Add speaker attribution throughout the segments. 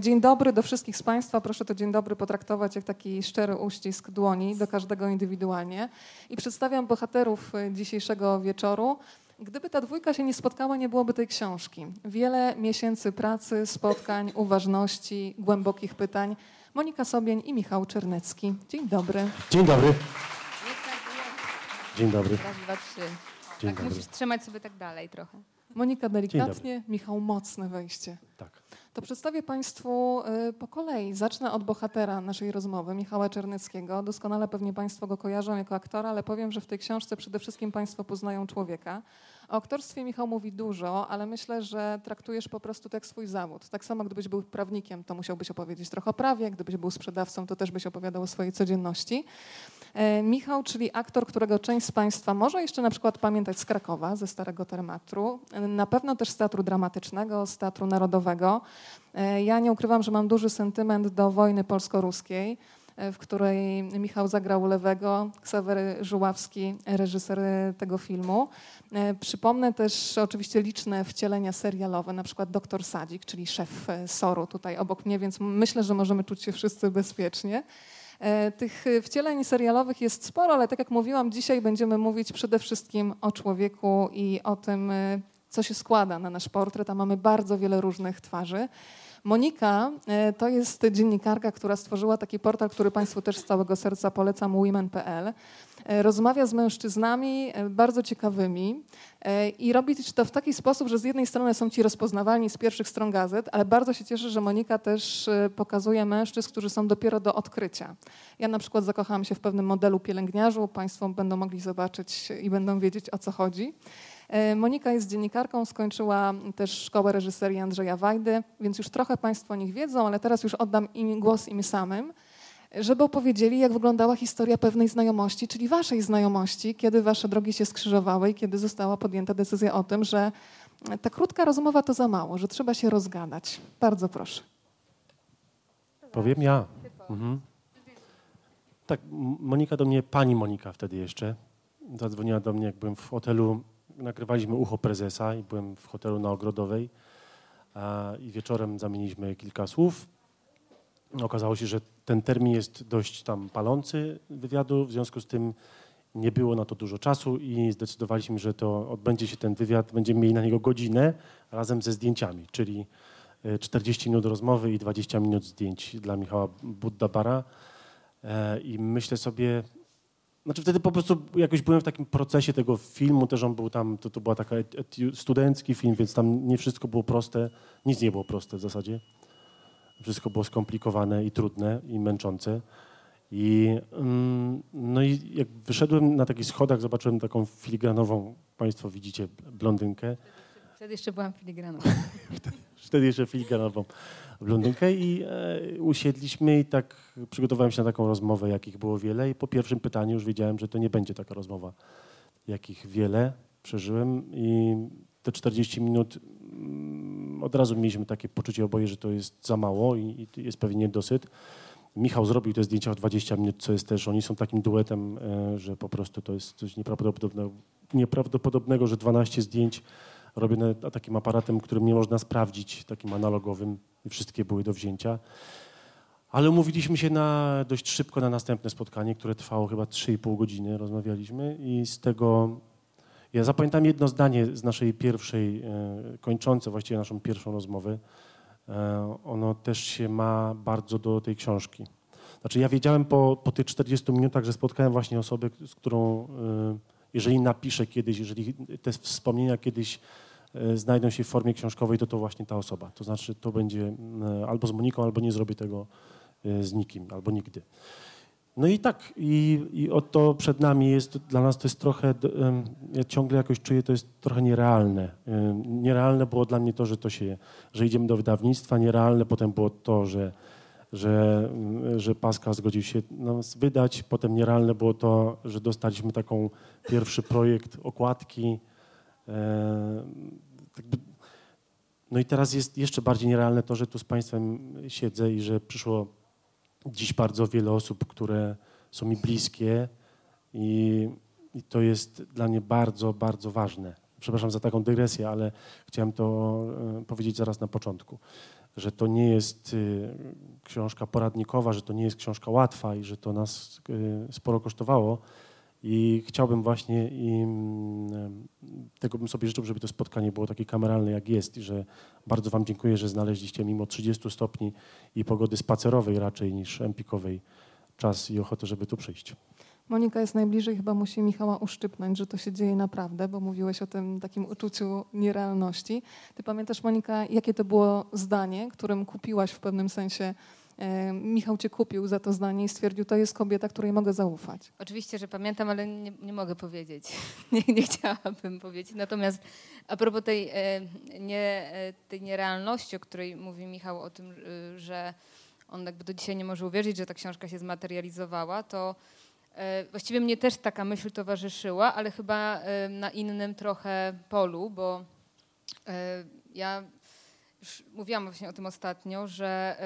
Speaker 1: Dzień dobry do wszystkich z Państwa. Proszę to dzień dobry potraktować jak taki szczery uścisk dłoni do każdego indywidualnie. I przedstawiam bohaterów y, dzisiejszego wieczoru. Gdyby ta dwójka się nie spotkała, nie byłoby tej książki. Wiele miesięcy pracy, spotkań, uważności, głębokich pytań. Monika Sobień i Michał Czernecki. Dzień dobry.
Speaker 2: Dzień dobry. Dzień dobry.
Speaker 3: Raz, dwa, trzy.
Speaker 2: Dzień
Speaker 3: tak
Speaker 2: dobry.
Speaker 3: musisz trzymać sobie tak dalej trochę.
Speaker 1: Monika delikatnie, Michał mocne wejście.
Speaker 2: Tak.
Speaker 1: To przedstawię Państwu y, po kolei. Zacznę od bohatera naszej rozmowy, Michała Czerneckiego. Doskonale pewnie Państwo go kojarzą jako aktora, ale powiem, że w tej książce przede wszystkim Państwo poznają człowieka. O aktorstwie Michał mówi dużo, ale myślę, że traktujesz po prostu to jak swój zawód. Tak samo gdybyś był prawnikiem, to musiałbyś opowiedzieć trochę o prawie, gdybyś był sprzedawcą, to też byś opowiadał o swojej codzienności. E, Michał, czyli aktor, którego część z Państwa może jeszcze na przykład pamiętać z Krakowa, ze Starego Teatru, e, na pewno też z Teatru Dramatycznego, z Teatru Narodowego. E, Ja nie ukrywam, że mam duży sentyment do wojny polsko-ruskiej, w której Michał zagrał lewego, Ksawery Żuławski, reżyser tego filmu. Przypomnę też oczywiście liczne wcielenia serialowe, na przykład Doktor Sadzik, czyli szef SOR-u tutaj obok mnie, więc myślę, że możemy czuć się wszyscy bezpiecznie. E, Tych e, wcieleń serialowych jest sporo, ale tak jak mówiłam, dzisiaj będziemy mówić przede wszystkim o człowieku i o tym, e, co się składa na nasz portret, a mamy bardzo wiele różnych twarzy. Monika e, to jest dziennikarka, która stworzyła taki portal, który Państwu też z całego serca polecam, women.pl. E, Rozmawia z mężczyznami e, bardzo ciekawymi i robi to w taki sposób, że z jednej strony są ci rozpoznawalni z pierwszych stron gazet, ale bardzo się cieszę, że Monika też pokazuje mężczyzn, którzy są dopiero do odkrycia. Ja na przykład zakochałam się w pewnym modelu pielęgniarzu, Państwo będą mogli zobaczyć i będą wiedzieć o co chodzi. E, Monika jest dziennikarką, skończyła też szkołę reżyserii Andrzeja Wajdy, więc już trochę Państwo o nich wiedzą, ale teraz już oddam im głos im samym, żeby opowiedzieli, jak wyglądała historia pewnej znajomości, czyli Waszej znajomości, kiedy Wasze drogi się skrzyżowały i kiedy została podjęta decyzja o tym, że ta krótka rozmowa to za mało, że trzeba się rozgadać. Bardzo proszę.
Speaker 2: Powiem ja. Mhm. Tak, Monika do mnie, pani Monika wtedy jeszcze, zadzwoniła do mnie, jak byłem w hotelu, nagrywaliśmy Ucho Prezesa i byłem w hotelu na Ogrodowej a, i wieczorem zamieniliśmy kilka słów. Okazało się, że ten termin jest dość tam palący wywiadu, w związku z tym nie było na to dużo czasu i zdecydowaliśmy, że to odbędzie się ten wywiad, będziemy mieli na niego godzinę razem ze zdjęciami, czyli e, 40 minut rozmowy i 20 minut zdjęć dla Michała Buddabara. E, I myślę sobie, znaczy wtedy po prostu jakoś byłem w takim procesie tego filmu, też on był tam, to, to była taka eti- studencki film, więc tam nie wszystko było proste, nic nie było proste w zasadzie. Wszystko było skomplikowane i trudne i męczące. I, mm, no i jak wyszedłem na takich schodach, zobaczyłem taką filigranową, Państwo widzicie, blondynkę.
Speaker 3: Wtedy jeszcze byłam filigraną.
Speaker 2: Wtedy jeszcze filigranową blondynkę i e, usiedliśmy i tak przygotowałem się na taką rozmowę, jakich było wiele i po pierwszym pytaniu już wiedziałem, że to nie będzie taka rozmowa, jakich wiele przeżyłem i te 40 minut mm, od razu mieliśmy takie poczucie oboje, że to jest za mało i, i jest pewnie niedosyt. Michał zrobił te zdjęcia w 20 minut, co jest też, oni są takim duetem, e, że po prostu to jest coś nieprawdopodobnego, nieprawdopodobnego że 12 zdjęć robione takim aparatem, którym nie można sprawdzić, takim analogowym i wszystkie były do wzięcia. Ale umówiliśmy się na, dość szybko na następne spotkanie, które trwało chyba 3,5 godziny, rozmawialiśmy i z tego ja zapamiętam jedno zdanie z naszej pierwszej, e, kończące właściwie naszą pierwszą rozmowę. E, ono też się ma bardzo do tej książki. Znaczy ja wiedziałem po, po tych 40 minutach, że spotkałem właśnie osobę, z którą e, jeżeli napiszę kiedyś, jeżeli te wspomnienia kiedyś e, znajdą się w formie książkowej, to to właśnie ta osoba. To znaczy to będzie e, albo z Moniką, albo nie zrobię tego e, z nikim, albo nigdy. No i tak, i, i oto przed nami jest, dla nas to jest trochę, ja ciągle jakoś czuję, to jest trochę nierealne. Nierealne było dla mnie to, że to się, że idziemy do wydawnictwa, nierealne potem było to, że, że, że Pascal zgodził się nas wydać, potem nierealne było to, że dostaliśmy taką pierwszy projekt okładki. E, No i teraz jest jeszcze bardziej nierealne to, że tu z Państwem siedzę i że przyszło dziś bardzo wiele osób, które są mi bliskie i, i to jest dla mnie bardzo, bardzo ważne. Przepraszam za taką dygresję, ale chciałem to e, powiedzieć zaraz na początku, że to nie jest y, książka poradnikowa, że to nie jest książka łatwa i że to nas y, sporo kosztowało. I chciałbym właśnie, i mm, tego bym sobie życzył, żeby to spotkanie było takie kameralne, jak jest. I że bardzo Wam dziękuję, że znaleźliście mimo 30 stopni i pogody spacerowej raczej niż empikowej czas i ochotę, żeby tu przyjść.
Speaker 1: Monika jest najbliżej, chyba musi Michała uszczypnąć, że to się dzieje naprawdę, bo mówiłeś o tym takim uczuciu nierealności. Ty pamiętasz, Monika, jakie to było zdanie, którym kupiłaś w pewnym sensie e, Michał cię kupił za to zdanie i stwierdził, to jest kobieta, której mogę zaufać.
Speaker 3: Oczywiście, że pamiętam, ale nie, nie mogę powiedzieć. nie, nie, chciałabym powiedzieć. Natomiast a propos tej, e, nie, e, tej nierealności, o której mówi Michał, o tym, że on jakby do dzisiaj nie może uwierzyć, że ta książka się zmaterializowała, to właściwie mnie też taka myśl towarzyszyła, ale chyba e, na innym trochę polu, bo e, ja już mówiłam właśnie o tym ostatnio, że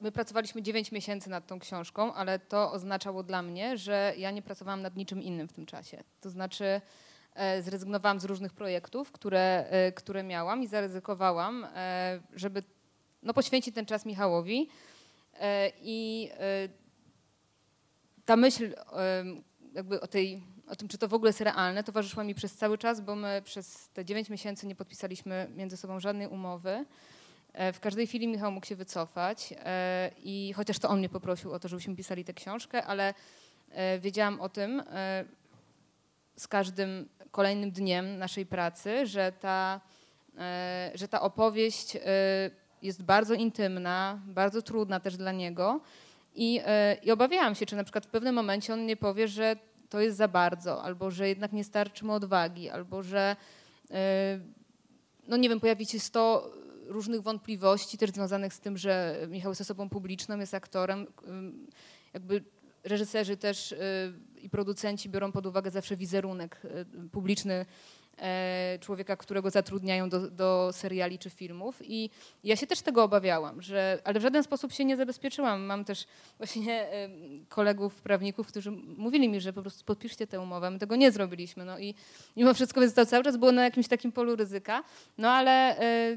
Speaker 3: my pracowaliśmy 9 miesięcy nad tą książką, ale to oznaczało dla mnie, że ja nie pracowałam nad niczym innym w tym czasie. To znaczy zrezygnowałam z różnych projektów, które, które miałam i zaryzykowałam, żeby no, poświęcić ten czas Michałowi. I ta myśl jakby o, tej, o tym, czy to w ogóle jest realne, towarzyszyła mi przez cały czas, bo my przez te 9 miesięcy nie podpisaliśmy między sobą żadnej umowy. E, w każdej chwili Michał mógł się wycofać e, i chociaż to on mnie poprosił o to, żebyśmy pisali tę książkę, ale e, wiedziałam o tym z każdym kolejnym dniem naszej pracy, że ta, że ta opowieść jest bardzo intymna, bardzo trudna też dla niego i, e, I obawiałam się, czy na przykład w pewnym momencie on nie powie, że to jest za bardzo, albo że jednak nie starczy mu odwagi, albo że, e, no nie wiem, pojawi się 100 różnych wątpliwości też związanych z tym, że Michał jest osobą publiczną, jest aktorem. Jakby reżyserzy też e, i producenci biorą pod uwagę zawsze wizerunek publiczny E, człowieka, którego zatrudniają do, do, seriali czy filmów. I ja się też tego obawiałam, że, ale w żaden sposób się nie zabezpieczyłam. Mam też właśnie kolegów prawników, którzy mówili mi, że po prostu podpiszcie tę umowę. My tego nie zrobiliśmy. No i mimo wszystko więc to cały czas było na jakimś takim polu ryzyka. No ale, e,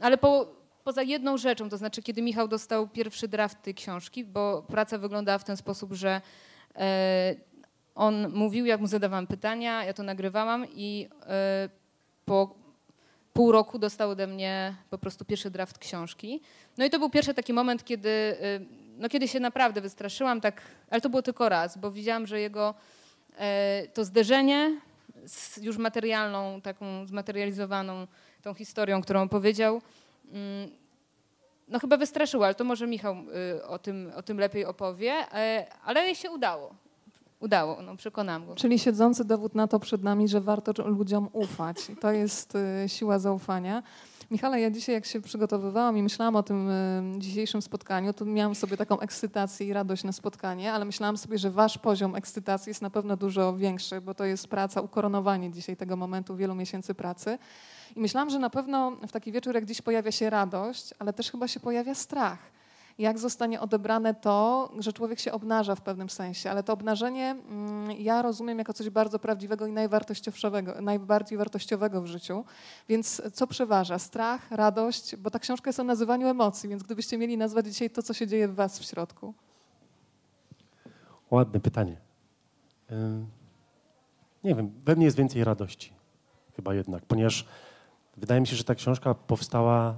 Speaker 3: ale po, poza jedną rzeczą, to znaczy kiedy Michał dostał pierwszy draft tej książki, bo praca wyglądała w ten sposób, że e, on mówił, jak mu zadawałam pytania, ja to nagrywałam i e, po pół roku dostał ode mnie po prostu pierwszy draft książki. No i to był pierwszy taki moment, kiedy, e, no kiedy się naprawdę wystraszyłam, tak, ale to było tylko raz, bo widziałam, że jego e, to zderzenie z już materialną, taką zmaterializowaną tą historią, którą powiedział, mm, no chyba wystraszyło, ale to może Michał o tym, o tym lepiej opowie, ale się udało udało, no, przekonam go.
Speaker 1: Czyli siedzący dowód na to przed nami, że warto ludziom ufać. To jest y, siła zaufania. Michale, ja dzisiaj jak się przygotowywałam i myślałam o tym y, dzisiejszym spotkaniu, to miałam sobie taką ekscytację i radość na spotkanie, ale myślałam sobie, że wasz poziom ekscytacji jest na pewno dużo większy, bo to jest praca, ukoronowanie dzisiaj tego momentu, wielu miesięcy pracy. I myślałam, że na pewno w taki wieczór jak dziś pojawia się radość, ale też chyba się pojawia strach jak zostanie odebrane to, że człowiek się obnaża w pewnym sensie, ale to obnażenie mm, ja rozumiem jako coś bardzo prawdziwego i najwartościowego, najbardziej wartościowego w życiu. Więc co przeważa? Strach, radość, bo ta książka jest o nazywaniu emocji, więc gdybyście mieli nazwać dzisiaj to, co się dzieje w was w środku.
Speaker 2: Ładne pytanie. Nie wiem, we mnie jest więcej radości, chyba jednak, ponieważ wydaje mi się, że ta książka powstała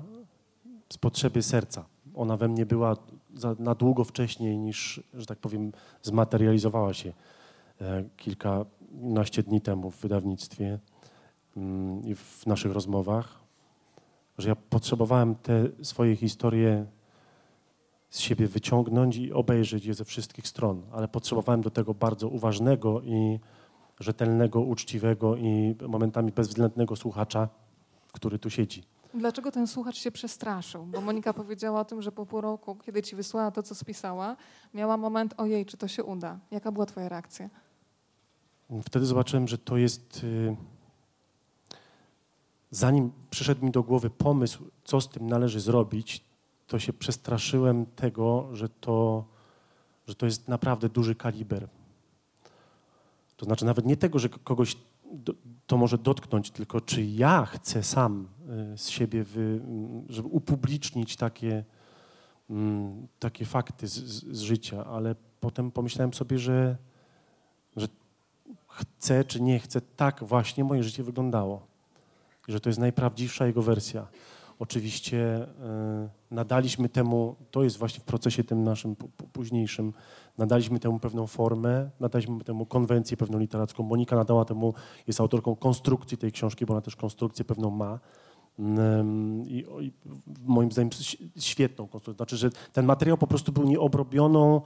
Speaker 2: z potrzeby serca ona we mnie była za, na długo wcześniej niż, że tak powiem, zmaterializowała się e, kilkanaście dni temu w wydawnictwie mm, i w naszych rozmowach, że ja potrzebowałem te swoje historie z siebie wyciągnąć i obejrzeć je ze wszystkich stron, ale potrzebowałem do tego bardzo uważnego i rzetelnego, uczciwego i momentami bezwzględnego słuchacza, który tu siedzi.
Speaker 1: Dlaczego ten słuchacz się przestraszył? Bo Monika powiedziała o tym, że po pół roku, kiedy ci wysłała to, co spisała, miała moment, ojej, czy to się uda? Jaka była twoja reakcja?
Speaker 2: Wtedy zobaczyłem, że to jest... Y, zanim przyszedł mi do głowy pomysł, co z tym należy zrobić, to się przestraszyłem tego, że to, że to jest naprawdę duży kaliber. To znaczy nawet nie tego, że kogoś to może dotknąć, tylko czy ja chcę sam z siebie, wy, żeby upublicznić takie, mm, takie fakty z, z, życia, ale potem pomyślałem sobie, że, że chcę czy nie chcę, tak właśnie moje życie wyglądało. Że to jest najprawdziwsza jego wersja. Oczywiście y, nadaliśmy temu, to jest właśnie w procesie tym naszym późniejszym, nadaliśmy temu pewną formę, nadaliśmy temu konwencję pewną literacką. Monika nadała temu, jest autorką konstrukcji tej książki, bo ona też konstrukcję pewną ma. I, i moim zdaniem świetną konstrukcję. Znaczy, że ten materiał po prostu był nieobrobioną,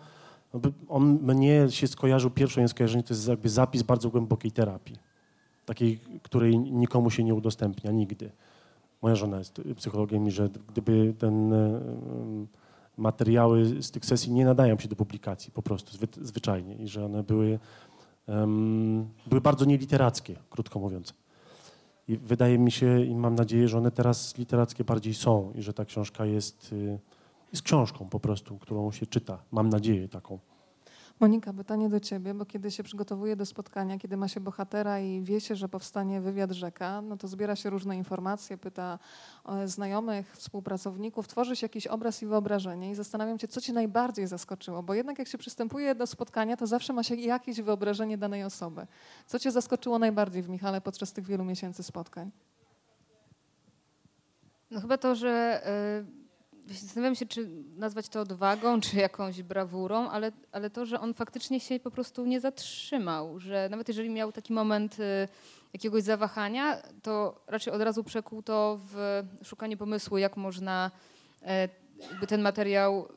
Speaker 2: on mnie się skojarzył, pierwsze moje skojarzenie to jest jakby zapis bardzo głębokiej terapii. Takiej, której nikomu się nie udostępnia nigdy. Moja żona jest psychologiem i że gdyby ten materiały z tych sesji nie nadają się do publikacji po prostu, zwy, zwyczajnie. I że one były, um, były bardzo nieliterackie, krótko mówiąc. I wydaje mi się i mam nadzieję, że one teraz literackie bardziej są i że ta książka jest, y, jest książką po prostu, którą się czyta. Mam nadzieję taką.
Speaker 1: Monika, pytanie do ciebie, bo kiedy się przygotowuje do spotkania, kiedy ma się bohatera i wie się, że powstanie wywiad rzeka, no to zbiera się różne informacje, pyta znajomych, współpracowników, tworzy się jakiś obraz i wyobrażenie i zastanawiam się, co cię najbardziej zaskoczyło, bo jednak jak się przystępuje do spotkania, to zawsze ma się jakieś wyobrażenie danej osoby. Co cię zaskoczyło najbardziej w Michale podczas tych wielu miesięcy spotkań?
Speaker 3: No chyba to, że... Yy Zastanawiam się, czy nazwać to odwagą, czy jakąś brawurą, ale, ale to, że on faktycznie się po prostu nie zatrzymał, że nawet jeżeli miał taki moment y, jakiegoś zawahania, to raczej od razu przekuł to w szukanie pomysłu, jak można e, jakby ten materiał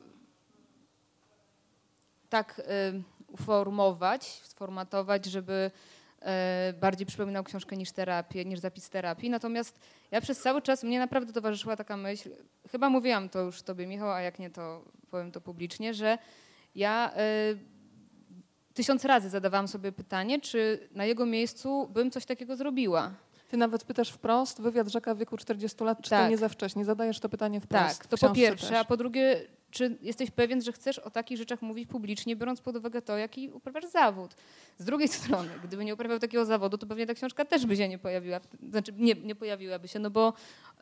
Speaker 3: tak y, uformować, sformatować, żeby bardziej przypominał książkę niż terapię, niż zapis terapii. Natomiast ja przez cały czas, mnie naprawdę towarzyszyła taka myśl, chyba mówiłam to już tobie Michał, a jak nie to powiem to publicznie, że ja y, tysiąc razy zadawałam sobie pytanie, czy na jego miejscu bym coś takiego zrobiła.
Speaker 1: Ty nawet pytasz wprost, wywiad rzeka w wieku 40 lat, czy tak. to nie za wcześnie? Zadajesz to pytanie wprost.
Speaker 3: Tak, to po pierwsze, też. a po drugie, czy jesteś pewien, że chcesz o takich rzeczach mówić publicznie, biorąc pod uwagę to, jaki uprawiasz zawód. Z drugiej strony, gdyby nie uprawiał takiego zawodu, to pewnie ta książka też by się nie pojawiła, znaczy nie, nie pojawiłaby się, no bo,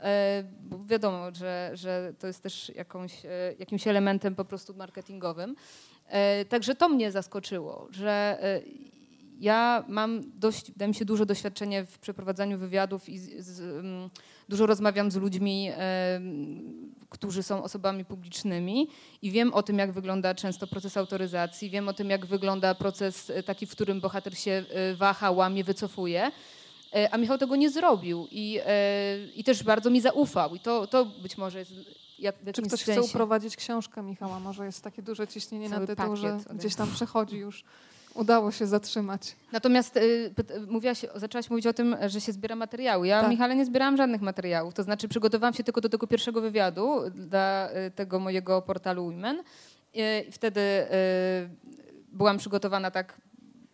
Speaker 3: e, bo wiadomo, że, że to jest też jakąś, e, jakimś elementem po prostu marketingowym. E, także to mnie zaskoczyło, że e, ja mam dość, wydaje mi się, duże doświadczenie w przeprowadzaniu wywiadów i z, z, um, dużo rozmawiam z ludźmi, którzy są osobami publicznymi i wiem o tym, jak wygląda często proces autoryzacji, wiem o tym, jak wygląda proces e, taki, w którym bohater się e, waha, łamie, wycofuje. E, a Michał tego nie zrobił i, i też bardzo mi zaufał. I to, to być może jest
Speaker 1: jak, Czy ktoś sensie. chce uprowadzić książkę Michała? Może jest takie duże ciśnienie Cały na tytuł, że gdzieś tam przechodzi już udało się zatrzymać.
Speaker 3: Natomiast y, mówiłaś, zaczęłaś mówić o tym, że się zbiera materiały. Ja, tak. Michale, nie zbierałam żadnych materiałów. To znaczy przygotowałam się tylko do tego pierwszego wywiadu dla y, tego mojego portalu Women. I wtedy y, byłam przygotowana tak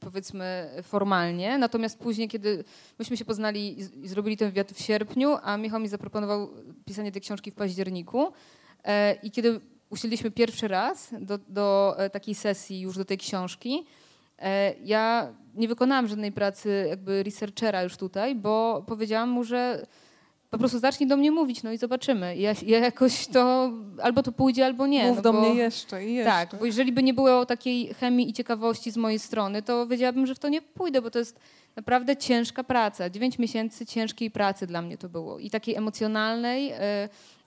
Speaker 3: powiedzmy formalnie. Natomiast później, kiedy myśmy się poznali i zrobili ten wywiad w sierpniu, a Michał mi zaproponował pisanie tej książki w październiku e, i kiedy usiedliśmy pierwszy raz do, do e, takiej sesji już do tej książki, ja nie wykonałam żadnej pracy jakby researchera już tutaj, bo powiedziałam mu, że po prostu zacznij do mnie mówić, no i zobaczymy. Ja, ja jakoś to albo to pójdzie, albo nie.
Speaker 1: Mów
Speaker 3: no
Speaker 1: do bo, mnie jeszcze i jeszcze.
Speaker 3: Tak, bo jeżeli by nie było takiej chemii i ciekawości z mojej strony, to wiedziałabym, że w to nie pójdę, bo to jest naprawdę ciężka praca. Dziewięć miesięcy ciężkiej pracy dla mnie to było i takiej emocjonalnej, yy,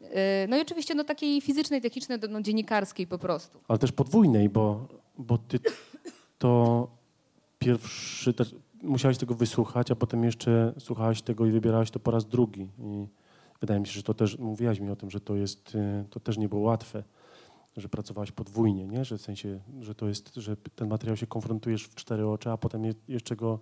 Speaker 3: yy, no i oczywiście no, takiej fizycznej, technicznej, no, dziennikarskiej po prostu.
Speaker 2: Ale też podwójnej, bo, bo ty to pierwszy, też musiałeś tego wysłuchać, a potem jeszcze słuchałaś tego i wybierałeś to po raz drugi. I wydaje mi się, że to też, mówiłaś mi o tym, że to jest, y, to też nie było łatwe, że pracowałaś podwójnie, nie? Że w sensie, że to jest, że ten materiał się konfrontujesz w cztery oczy, a potem jeszcze go,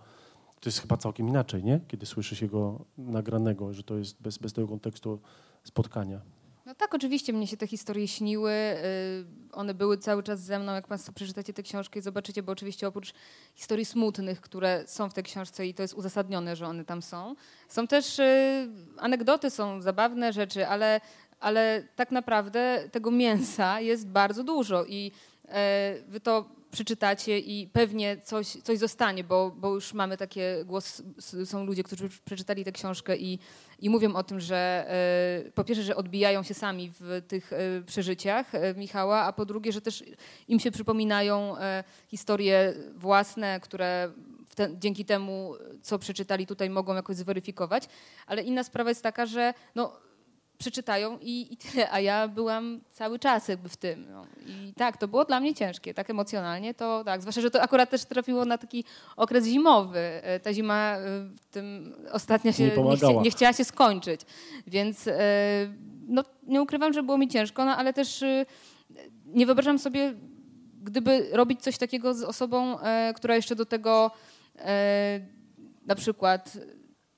Speaker 2: to jest chyba całkiem inaczej, nie? Kiedy słyszysz jego nagranego, że to jest bez, bez tego kontekstu spotkania.
Speaker 3: No tak, oczywiście mnie się te historie śniły. Y, one były cały czas ze mną. Jak Państwo przeczytacie tę książkę i zobaczycie, bo oczywiście oprócz historii smutnych, które są w tej książce i to jest uzasadnione, że one tam są, są też y, anegdoty, są zabawne rzeczy, ale, ale tak naprawdę tego mięsa jest bardzo dużo i e, wy to przeczytacie i pewnie coś, coś zostanie, bo, bo już mamy takie głos, są ludzie, którzy przeczytali tę książkę i, i mówią o tym, że e, po pierwsze, że odbijają się sami w tych e, przeżyciach e, Michała, a po drugie, że też im się przypominają historie własne, które dzięki temu, co przeczytali tutaj, mogą jakoś zweryfikować. Ale inna sprawa jest taka, że no, przeczytają i, i tyle, a ja byłam cały czas jakby w tym. No. I tak, to było dla mnie ciężkie, tak emocjonalnie, to tak, zwłaszcza, że to akurat też trafiło na taki okres zimowy. E, ta zima e, tym ostatnia się nie, nie, chcia, nie chciała się skończyć, więc e, no, nie ukrywam, że było mi ciężko, no, ale też nie wyobrażam sobie, gdyby robić coś takiego z osobą, która jeszcze do tego na przykład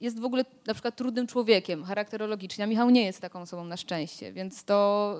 Speaker 3: jest w ogóle na przykład trudnym człowiekiem charakterologicznie, a Michał nie jest taką osobą na szczęście, więc to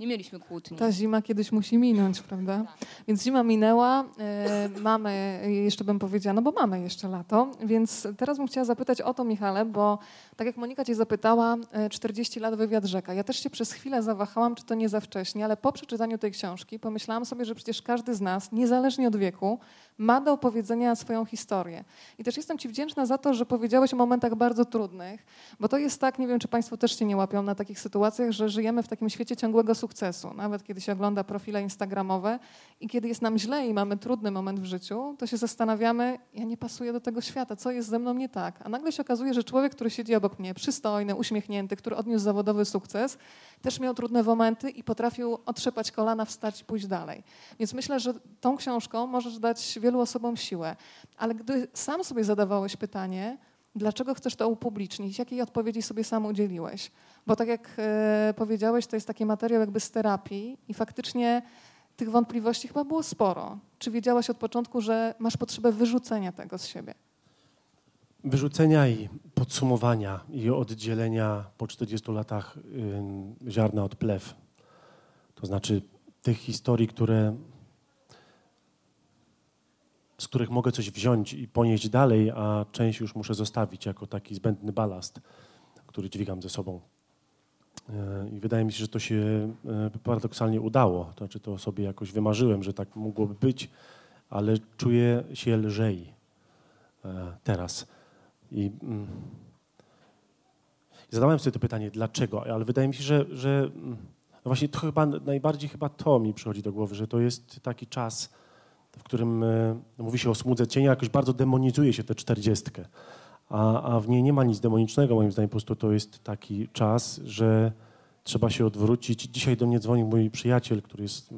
Speaker 3: nie mieliśmy kłótni.
Speaker 1: Ta zima kiedyś musi minąć, prawda? Tak. Więc zima minęła, e, mamy, jeszcze bym powiedziała, no bo mamy jeszcze lato, więc teraz bym chciała zapytać o to, Michale, bo tak jak Monika cię zapytała, 40 e, lat wywiad rzeka. Ja też się przez chwilę zawahałam, czy to nie za wcześnie, ale po przeczytaniu tej książki pomyślałam sobie, że przecież każdy z nas, niezależnie od wieku, ma do opowiedzenia swoją historię. I też jestem Ci wdzięczna za to, że powiedziałeś o momentach bardzo trudnych, bo to jest tak, nie wiem, czy Państwo też się nie łapią na takich sytuacjach, że żyjemy w takim świecie ciągłego sukcesu. Nawet kiedy się ogląda profile instagramowe i kiedy jest nam źle i mamy trudny moment w życiu, to się zastanawiamy, ja nie pasuję do tego świata, co jest ze mną nie tak. A nagle się okazuje, że człowiek, który siedzi obok mnie, przystojny, uśmiechnięty, który odniósł zawodowy sukces, też miał trudne momenty i potrafił otrzepać kolana, wstać i pójść dalej. Więc myślę, że tą książką możesz dać wielu osobom siłę. Ale gdy sam sobie zadawałeś pytanie, dlaczego chcesz to upublicznić, jakiej odpowiedzi sobie sam udzieliłeś? Bo tak jak e, powiedziałeś, to jest taki materiał jakby z terapii i faktycznie tych wątpliwości chyba było sporo. Czy wiedziałaś od początku, że masz potrzebę wyrzucenia tego z siebie?
Speaker 2: Wyrzucenia i podsumowania i oddzielenia po 40 latach ziarna od plew. To znaczy tych historii, które z których mogę coś wziąć i ponieść dalej, a część już muszę zostawić jako taki zbędny balast, który dźwigam ze sobą. E, I wydaje mi się, że to się e, paradoksalnie udało. To znaczy, to sobie jakoś wymarzyłem, że tak mogłoby być, ale czuję się lżej e, teraz. I mm, zadałem sobie to pytanie, dlaczego, ale wydaje mi się, że, że mm, no właśnie to chyba najbardziej chyba to mi przychodzi do głowy, że to jest taki czas, w którym e, mówi się o smudze cienia, jakoś bardzo demonizuje się tę czterdziestkę. A, a w niej nie ma nic demonicznego, moim zdaniem, po prostu to jest taki czas, że trzeba się odwrócić. Dzisiaj do mnie dzwonił mój przyjaciel, który jest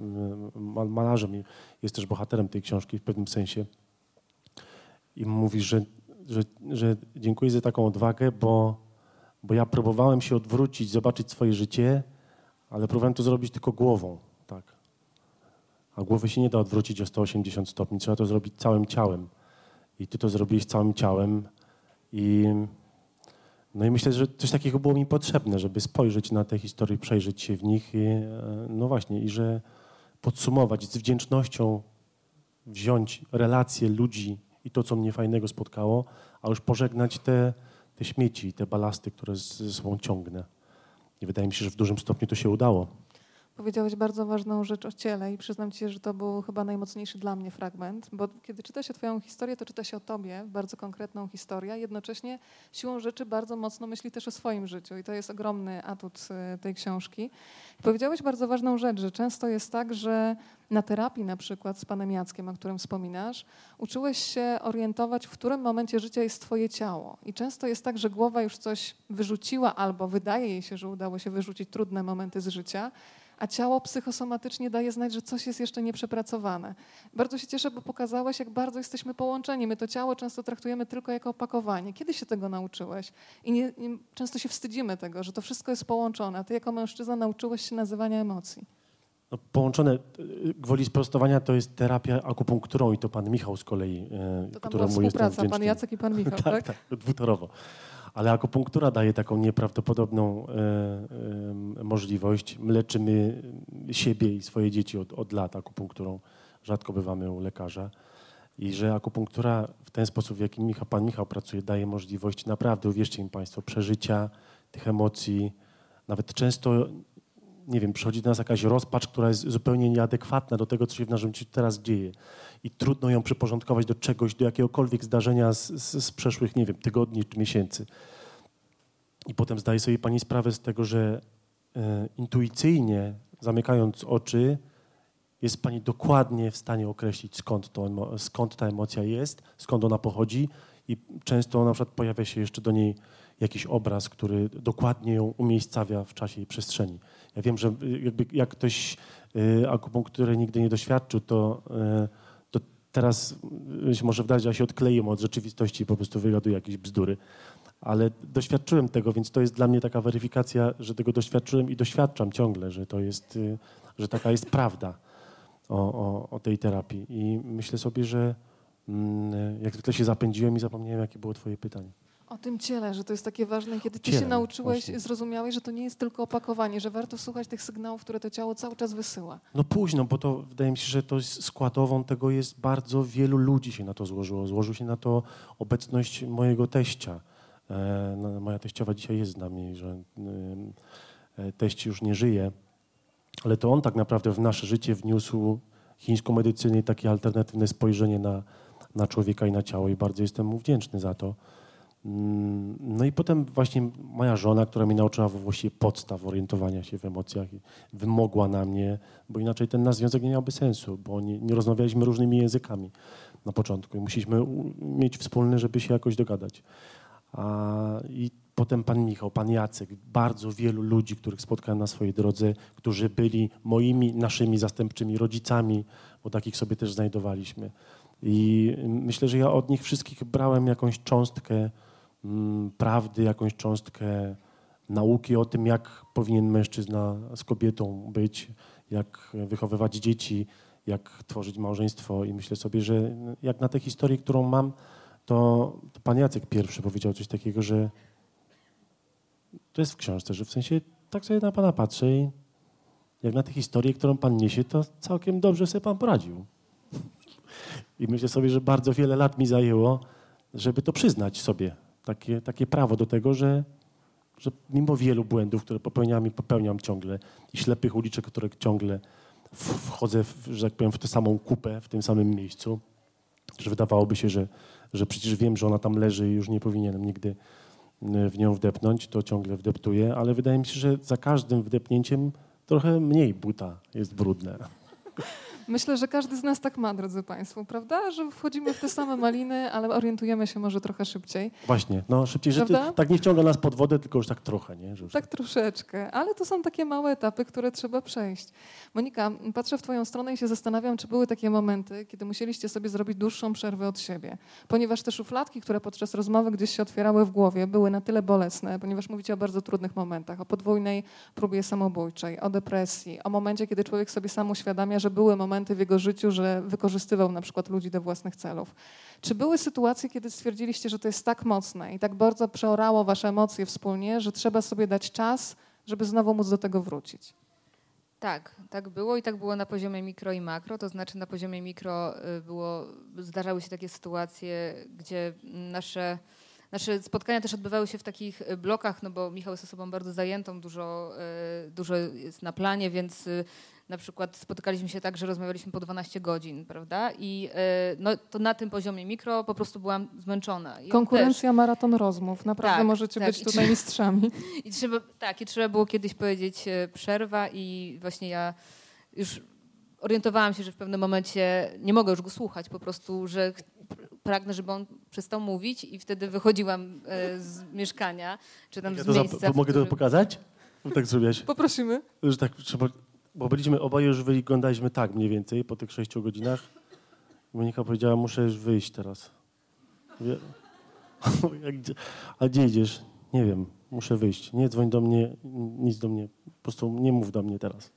Speaker 2: malarzem i jest też bohaterem tej książki w pewnym sensie. I mówi, że, że, że dziękuję za taką odwagę, bo, bo ja próbowałem się odwrócić, zobaczyć swoje życie, ale próbowałem to zrobić tylko głową. Tak. A głowy się nie da odwrócić o 180 stopni, trzeba to zrobić całym ciałem. I ty to zrobiłeś całym ciałem. I, no i myślę, że coś takiego było mi potrzebne, żeby spojrzeć na te historie, przejrzeć się w nich. I, e, no właśnie, i że podsumować z wdzięcznością, wziąć relacje ludzi i to, co mnie fajnego spotkało, a już pożegnać te, te śmieci, te balasty, które ze sobą ciągnę. I wydaje mi się, że w dużym stopniu to się udało.
Speaker 1: Powiedziałeś bardzo ważną rzecz o ciele i przyznam ci że to był chyba najmocniejszy dla mnie fragment, bo kiedy czyta się twoją historię, to czyta się o tobie, bardzo konkretną historię, jednocześnie siłą rzeczy bardzo mocno myśli też o swoim życiu i to jest ogromny atut y, tej książki. powiedziałeś bardzo ważną rzecz, że często jest tak, że na terapii na przykład z panem Jackiem, o którym wspominasz, uczyłeś się orientować, w którym momencie życia jest twoje ciało. I często jest tak, że głowa już coś wyrzuciła albo wydaje jej się, że udało się wyrzucić trudne momenty z życia, a ciało psychosomatycznie daje znać, że coś jest jeszcze nieprzepracowane. Bardzo się cieszę, bo pokazałeś, jak bardzo jesteśmy połączeni. My to ciało często traktujemy tylko jako opakowanie. Kiedy się tego nauczyłeś? I nie, nie, często się wstydzimy tego, że to wszystko jest połączone. A ty jako mężczyzna nauczyłeś się nazywania emocji.
Speaker 2: No, połączone, gwoli sprostowania, to jest terapia akupunkturą i to pan Michał z kolei,
Speaker 1: e, to tam któremu była jestem pan Jacek i pan Michał, tak?
Speaker 2: tak, tak, dwutorowo ale akupunktura daje taką nieprawdopodobną e, e, możliwość. My leczymy siebie i swoje dzieci od, od lat akupunkturą. Rzadko bywamy u lekarza. I że akupunktura w ten sposób, w jaki Michał, pan Michał pracuje, daje możliwość naprawdę, uwierzcie mi Państwo, przeżycia tych emocji, nawet często nie wiem, przychodzi do nas jakaś rozpacz, która jest zupełnie nieadekwatna do tego, co się w naszym życiu teraz dzieje. I trudno ją przyporządkować do czegoś, do jakiegokolwiek zdarzenia z, z, z przeszłych, nie wiem, tygodni czy miesięcy. I potem zdaje sobie pani sprawę z tego, że e, intuicyjnie, zamykając oczy, jest pani dokładnie w stanie określić, skąd, to, skąd ta emocja jest, skąd ona pochodzi i często na przykład pojawia się jeszcze do niej jakiś obraz, który dokładnie ją umiejscawia w czasie i przestrzeni. Ja wiem, że y, jakby jak ktoś y, akupunktury nigdy nie doświadczył, to, y, to teraz się może wdać, że się odkleiłem od rzeczywistości i po prostu wygaduję jakieś bzdury. Ale doświadczyłem tego, więc to jest dla mnie taka weryfikacja, że tego doświadczyłem i doświadczam ciągle, że to jest, że taka jest prawda o, o, o tej terapii. I myślę sobie, że mm, jak zwykle się zapędziłem i zapomniałem, jakie było twoje pytanie.
Speaker 1: O tym ciele, że to jest takie ważne, kiedy ty się nauczyłeś,
Speaker 2: właśnie.
Speaker 1: zrozumiałeś, że to nie jest tylko opakowanie, że warto słuchać tych sygnałów, które to ciało cały czas wysyła.
Speaker 2: No późno, bo to wydaje mi się, że to jest składową tego jest bardzo wielu ludzi się na to złożyło. Złożył się na to obecność mojego teścia. E, no, moja teściowa dzisiaj jest z nami, że e, teść już nie żyje, ale to on tak naprawdę w nasze życie wniósł chińską medycynę i takie alternatywne spojrzenie na, na człowieka i na ciało i bardzo jestem mu wdzięczny za to. Mm, No i potem właśnie moja żona, która mi nauczyła właściwie podstaw orientowania się w emocjach, wymogła na mnie, bo inaczej ten nasz związek nie miałby sensu, bo nie, nie rozmawialiśmy różnymi językami na początku i musieliśmy mieć wspólny, żeby się jakoś dogadać. A, I potem pan Michał, pan Jacek, bardzo wielu ludzi, których spotkałem na swojej drodze, którzy byli moimi, naszymi zastępczymi rodzicami, bo takich sobie też znajdowaliśmy. I myślę, że ja od nich wszystkich brałem jakąś cząstkę prawdy, jakąś cząstkę nauki o tym, jak powinien mężczyzna z kobietą być, jak wychowywać dzieci, jak tworzyć małżeństwo. I myślę sobie, że jak na tę historię, którą mam, to, to pan Jacek pierwszy powiedział coś takiego, że to jest w książce, że w sensie tak sobie na pana patrzę i jak na tę historię, którą pan niesie, to całkiem dobrze sobie pan poradził. I myślę sobie, że bardzo wiele lat mi zajęło, żeby to przyznać sobie. Takie, takie prawo do tego, że, że mimo wielu błędów, które popełniam i popełniam ciągle, i ślepych uliczek, które ciągle wchodzę, w, że tak powiem, w tę samą kupę, w tym samym miejscu, że wydawałoby się, że, że przecież wiem, że ona tam leży i już nie powinienem nigdy y, w nią wdepnąć, to ciągle wdeptuję, ale wydaje mi się, że za każdym wdepnięciem trochę mniej buta jest brudne.
Speaker 1: Myślę, że każdy z nas tak ma, drodzy Państwo, prawda? Że wchodzimy w te same maliny, ale orientujemy się może trochę szybciej.
Speaker 2: Właśnie, no szybciej, że ty, tak nie wciąga nas pod wodę, tylko już tak trochę, nie? Już
Speaker 1: Tak troszeczkę, ale to są takie małe etapy, które trzeba przejść. Monika, patrzę w Twoją stronę i się zastanawiam, czy były takie momenty, kiedy musieliście sobie zrobić dłuższą przerwę od siebie. Ponieważ te szufladki, które podczas rozmowy gdzieś się otwierały w głowie, były na tyle bolesne, ponieważ mówicie o bardzo trudnych momentach, o podwójnej próbie samobójczej, o depresji, o momencie, kiedy człowiek sobie sam uświadamia, że były momenty w jego życiu, że wykorzystywał na przykład ludzi do własnych celów. Czy były sytuacje, kiedy stwierdziliście, że to jest tak mocne i tak bardzo przeorało wasze emocje wspólnie, że trzeba sobie dać czas, żeby znowu móc do tego wrócić?
Speaker 3: Tak, tak było i tak było na poziomie mikro i makro. To znaczy na poziomie mikro y, było, zdarzały się takie sytuacje, gdzie nasze, nasze spotkania też odbywały się w takich y, blokach, no bo Michał jest osobą bardzo zajętą, dużo, y, dużo jest na planie, więc na przykład spotykaliśmy się tak, że rozmawialiśmy po 12 godzin, prawda? I y, no, to na tym poziomie mikro po prostu byłam zmęczona. I on
Speaker 1: Konkurencja, maraton rozmów. Naprawdę
Speaker 3: Tak,
Speaker 1: możecie
Speaker 3: tak.
Speaker 1: być tutaj mistrzami.
Speaker 3: I trzeba, tak, i trzeba było kiedyś powiedzieć e, przerwa i właśnie ja już orientowałam się, że w pewnym momencie nie mogę już go słuchać, po prostu, że pragnę, żeby on przestał mówić i wtedy wychodziłam e, z mieszkania, czy tam
Speaker 2: Ja
Speaker 3: z
Speaker 2: to
Speaker 3: miejsca,
Speaker 2: to mogę to
Speaker 3: którym-
Speaker 2: pokazać? Bo tak zrobiłaś.
Speaker 1: Poprosimy.
Speaker 2: Że tak trzeba, bo byliśmy oboje już wyglądaliśmy tak mniej więcej po tych sześciu godzinach. Monika powiedziała, muszę już wyjść teraz. Mówię, "Jak gdzie- A gdzie idziesz? Nie wiem, muszę wyjść. Nie dzwoń do mnie, nic do mnie. Po prostu nie mów do mnie teraz.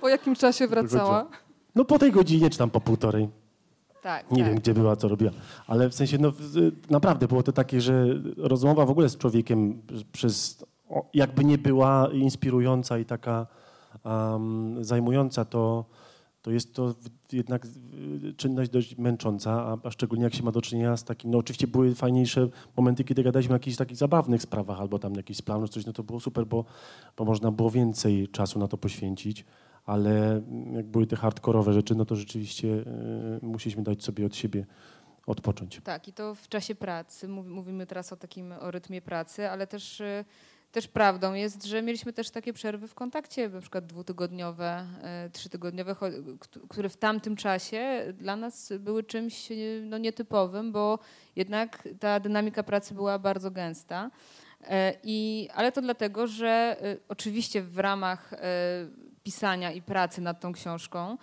Speaker 1: Po jakim czasie wracała?
Speaker 2: No po tej godzinie, czy tam po półtorej.
Speaker 3: Tak,
Speaker 2: Nie
Speaker 3: tak.
Speaker 2: wiem, gdzie była, co robiła. Ale w sensie, no naprawdę było to takie, że rozmowa w ogóle z człowiekiem przez, jakby nie była inspirująca i taka um, zajmująca, to, to jest to jednak czynność dość męcząca, a, szczególnie jak się ma do czynienia z takim, no oczywiście były fajniejsze momenty, kiedy gadaliśmy o jakichś takich zabawnych sprawach albo tam jakiś plan, coś, no to było super, bo, bo można było więcej czasu na to poświęcić, ale jak były te hardkorowe rzeczy, no to rzeczywiście y, musieliśmy dać sobie od siebie odpocząć.
Speaker 3: Tak, i to w czasie pracy. Mówimy teraz o takim o rytmie pracy, ale też y, też prawdą jest, że mieliśmy też takie przerwy w kontakcie, na przykład dwutygodniowe, e, trzytygodniowe, które w tamtym czasie dla nas były czymś e, no, nietypowym, bo jednak ta dynamika pracy była bardzo gęsta. E, I, ale to dlatego, że oczywiście w ramach pisania i pracy nad tą książką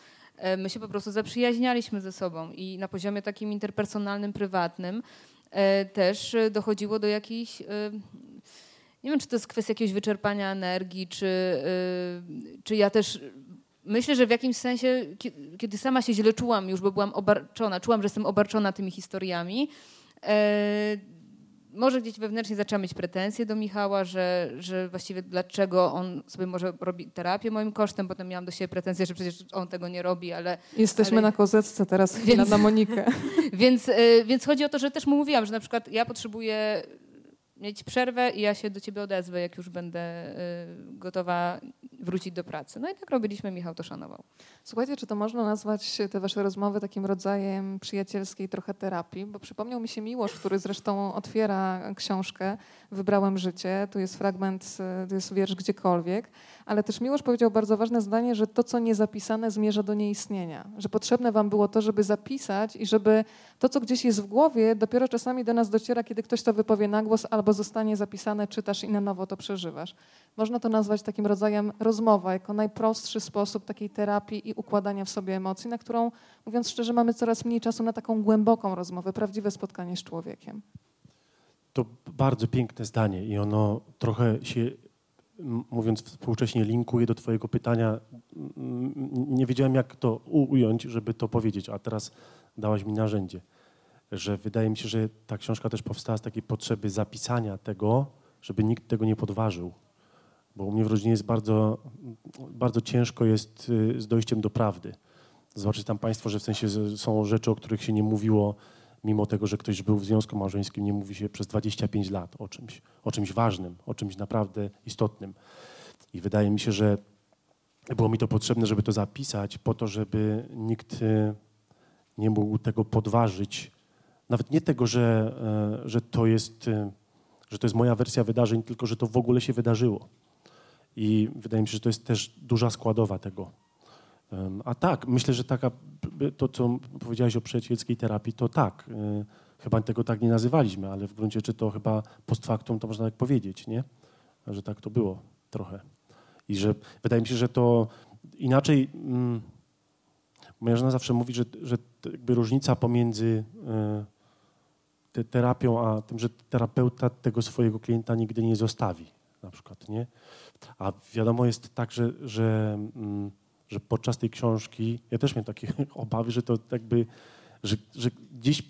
Speaker 3: my się po prostu zaprzyjaźnialiśmy ze sobą i na poziomie takim interpersonalnym, prywatnym też dochodziło do jakichś nie wiem, czy to jest kwestia jakiegoś wyczerpania energii, czy, yy, czy ja też myślę, że w jakimś sensie, kiedy sama się źle czułam już, bo byłam obarczona, czułam, że jestem obarczona tymi historiami, yy, może gdzieś wewnętrznie zaczęłam mieć pretensje do Michała, że, że właściwie dlaczego on sobie może robi terapię moim kosztem. Potem miałam do siebie pretensje, że przecież on tego nie robi, ale...
Speaker 1: Jesteśmy
Speaker 3: ale...
Speaker 1: na kozecce teraz, więc, na Monikę.
Speaker 3: więc, yy, więc chodzi o to, że też mu mówiłam, że na przykład ja potrzebuję mieć przerwę i ja się do ciebie odezwę, jak już będę y, gotowa wrócić do pracy. No i tak robiliśmy, Michał to szanował.
Speaker 1: Słuchajcie, czy to można nazwać te wasze rozmowy takim rodzajem przyjacielskiej trochę terapii? Bo przypomniał mi się Miłosz, który zresztą otwiera książkę Wybrałem życie. Tu jest fragment, y, tu jest wiersz gdziekolwiek. Ale też Miłosz powiedział bardzo ważne zdanie, że to, co niezapisane, zmierza do nieistnienia. Że potrzebne wam było to, żeby zapisać i żeby to, co gdzieś jest w głowie, dopiero czasami do nas dociera, kiedy ktoś to wypowie na głos albo zostanie zapisane, czytasz i na nowo to przeżywasz. Można to nazwać takim rodzajem rozmowa, jako najprostszy sposób takiej terapii i układania w sobie emocji, na którą, mówiąc szczerze, mamy coraz mniej czasu na taką głęboką rozmowę, prawdziwe spotkanie z człowiekiem.
Speaker 2: To bardzo piękne zdanie i ono trochę się mówiąc współcześnie, linkuje do Twojego pytania. Nie wiedziałem, jak to ująć, żeby to powiedzieć, a teraz dałaś mi narzędzie. Że wydaje mi się, że ta książka też powstała z takiej potrzeby zapisania tego, żeby nikt tego nie podważył. Bo u mnie w rodzinie jest bardzo, bardzo ciężko jest y, z dojściem do prawdy. Zobaczycie tam Państwo, że w sensie są rzeczy, o których się nie mówiło mimo tego, że ktoś był w związku małżeńskim, nie mówi się przez 25 lat o czymś, o czymś ważnym, o czymś naprawdę istotnym. I wydaje mi się, że było mi to potrzebne, żeby to zapisać, po to, żeby nikt e, nie mógł tego podważyć. Nawet nie tego, że, e, że, to jest, e, że to jest moja wersja wydarzeń, tylko że to w ogóle się wydarzyło. I wydaje mi się, że to jest też duża składowa tego. A tak, myślę, że taka, to, co powiedziałeś o przyjacielskiej terapii, to tak. Y, chyba tego tak nie nazywaliśmy, ale w gruncie rzeczy to chyba post factum to można tak powiedzieć, nie? Że tak to było trochę. I że wydaje mi się, że to inaczej. Mm, moja żona zawsze mówi, że, że jakby różnica pomiędzy y, terapią, a tym, że terapeuta tego swojego klienta nigdy nie zostawi, na przykład, nie? A wiadomo jest tak, że, że mm, że podczas tej książki, ja też miałem takie obawy, że to jakby, że, że gdzieś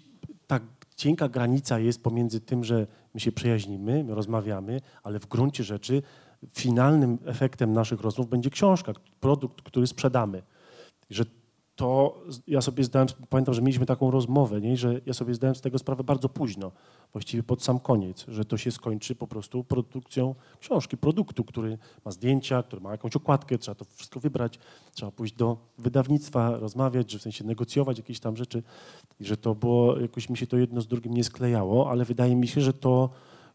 Speaker 2: ta cienka granica jest pomiędzy tym, że my się przyjaźnimy, my rozmawiamy, ale w gruncie rzeczy finalnym efektem naszych rozmów będzie książka, produkt, który sprzedamy. Że to ja sobie zdałem, pamiętam, że mieliśmy taką rozmowę, nie? że ja sobie zdałem z tego sprawę bardzo późno, właściwie pod sam koniec, że to się skończy po prostu produkcją książki, produktu, który ma zdjęcia, który ma jakąś okładkę, trzeba to wszystko wybrać, trzeba pójść do wydawnictwa, rozmawiać, że w sensie negocjować jakieś tam rzeczy i że to było, jakoś mi się to jedno z drugim nie sklejało, ale wydaje mi się, że to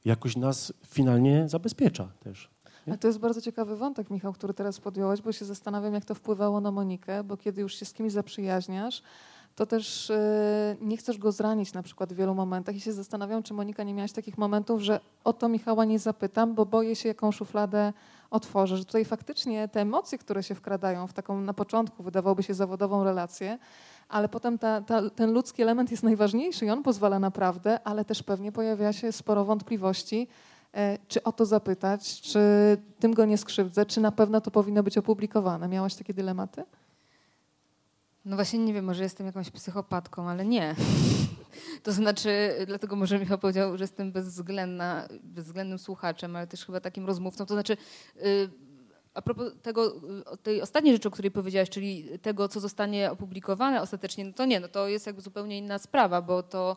Speaker 2: jakoś nas finalnie zabezpiecza też.
Speaker 1: A to jest bardzo ciekawy wątek, Michał, który teraz podjąłeś, bo się zastanawiam, jak to wpływało na Monikę, bo kiedy już się z kimś zaprzyjaźniasz, to też e, nie chcesz go zranić na przykład w wielu momentach i się zastanawiam, czy Monika nie miałaś takich momentów, że o to Michała nie zapytam, bo boję się, jaką szufladę otworzę. Że tutaj faktycznie te emocje, które się wkradają w taką na początku wydawałoby się zawodową relację, ale potem ta, ta, ten ludzki element jest najważniejszy i on pozwala na prawdę, ale też pewnie pojawia się sporo wątpliwości, czy o to zapytać, czy tym go nie skrzywdzę, czy na pewno to powinno być opublikowane. Miałaś takie dylematy?
Speaker 3: No właśnie nie wiem, może jestem jakąś psychopatką, ale nie. To znaczy, dlatego może Michał powiedział, że jestem bezwzględna, bezwzględnym słuchaczem, ale też chyba takim rozmówcą. To znaczy, yy, a propos tego, tej ostatniej rzeczy, o której powiedziałaś, czyli tego, co zostanie opublikowane ostatecznie, no to nie, no to jest jakby zupełnie inna sprawa, bo to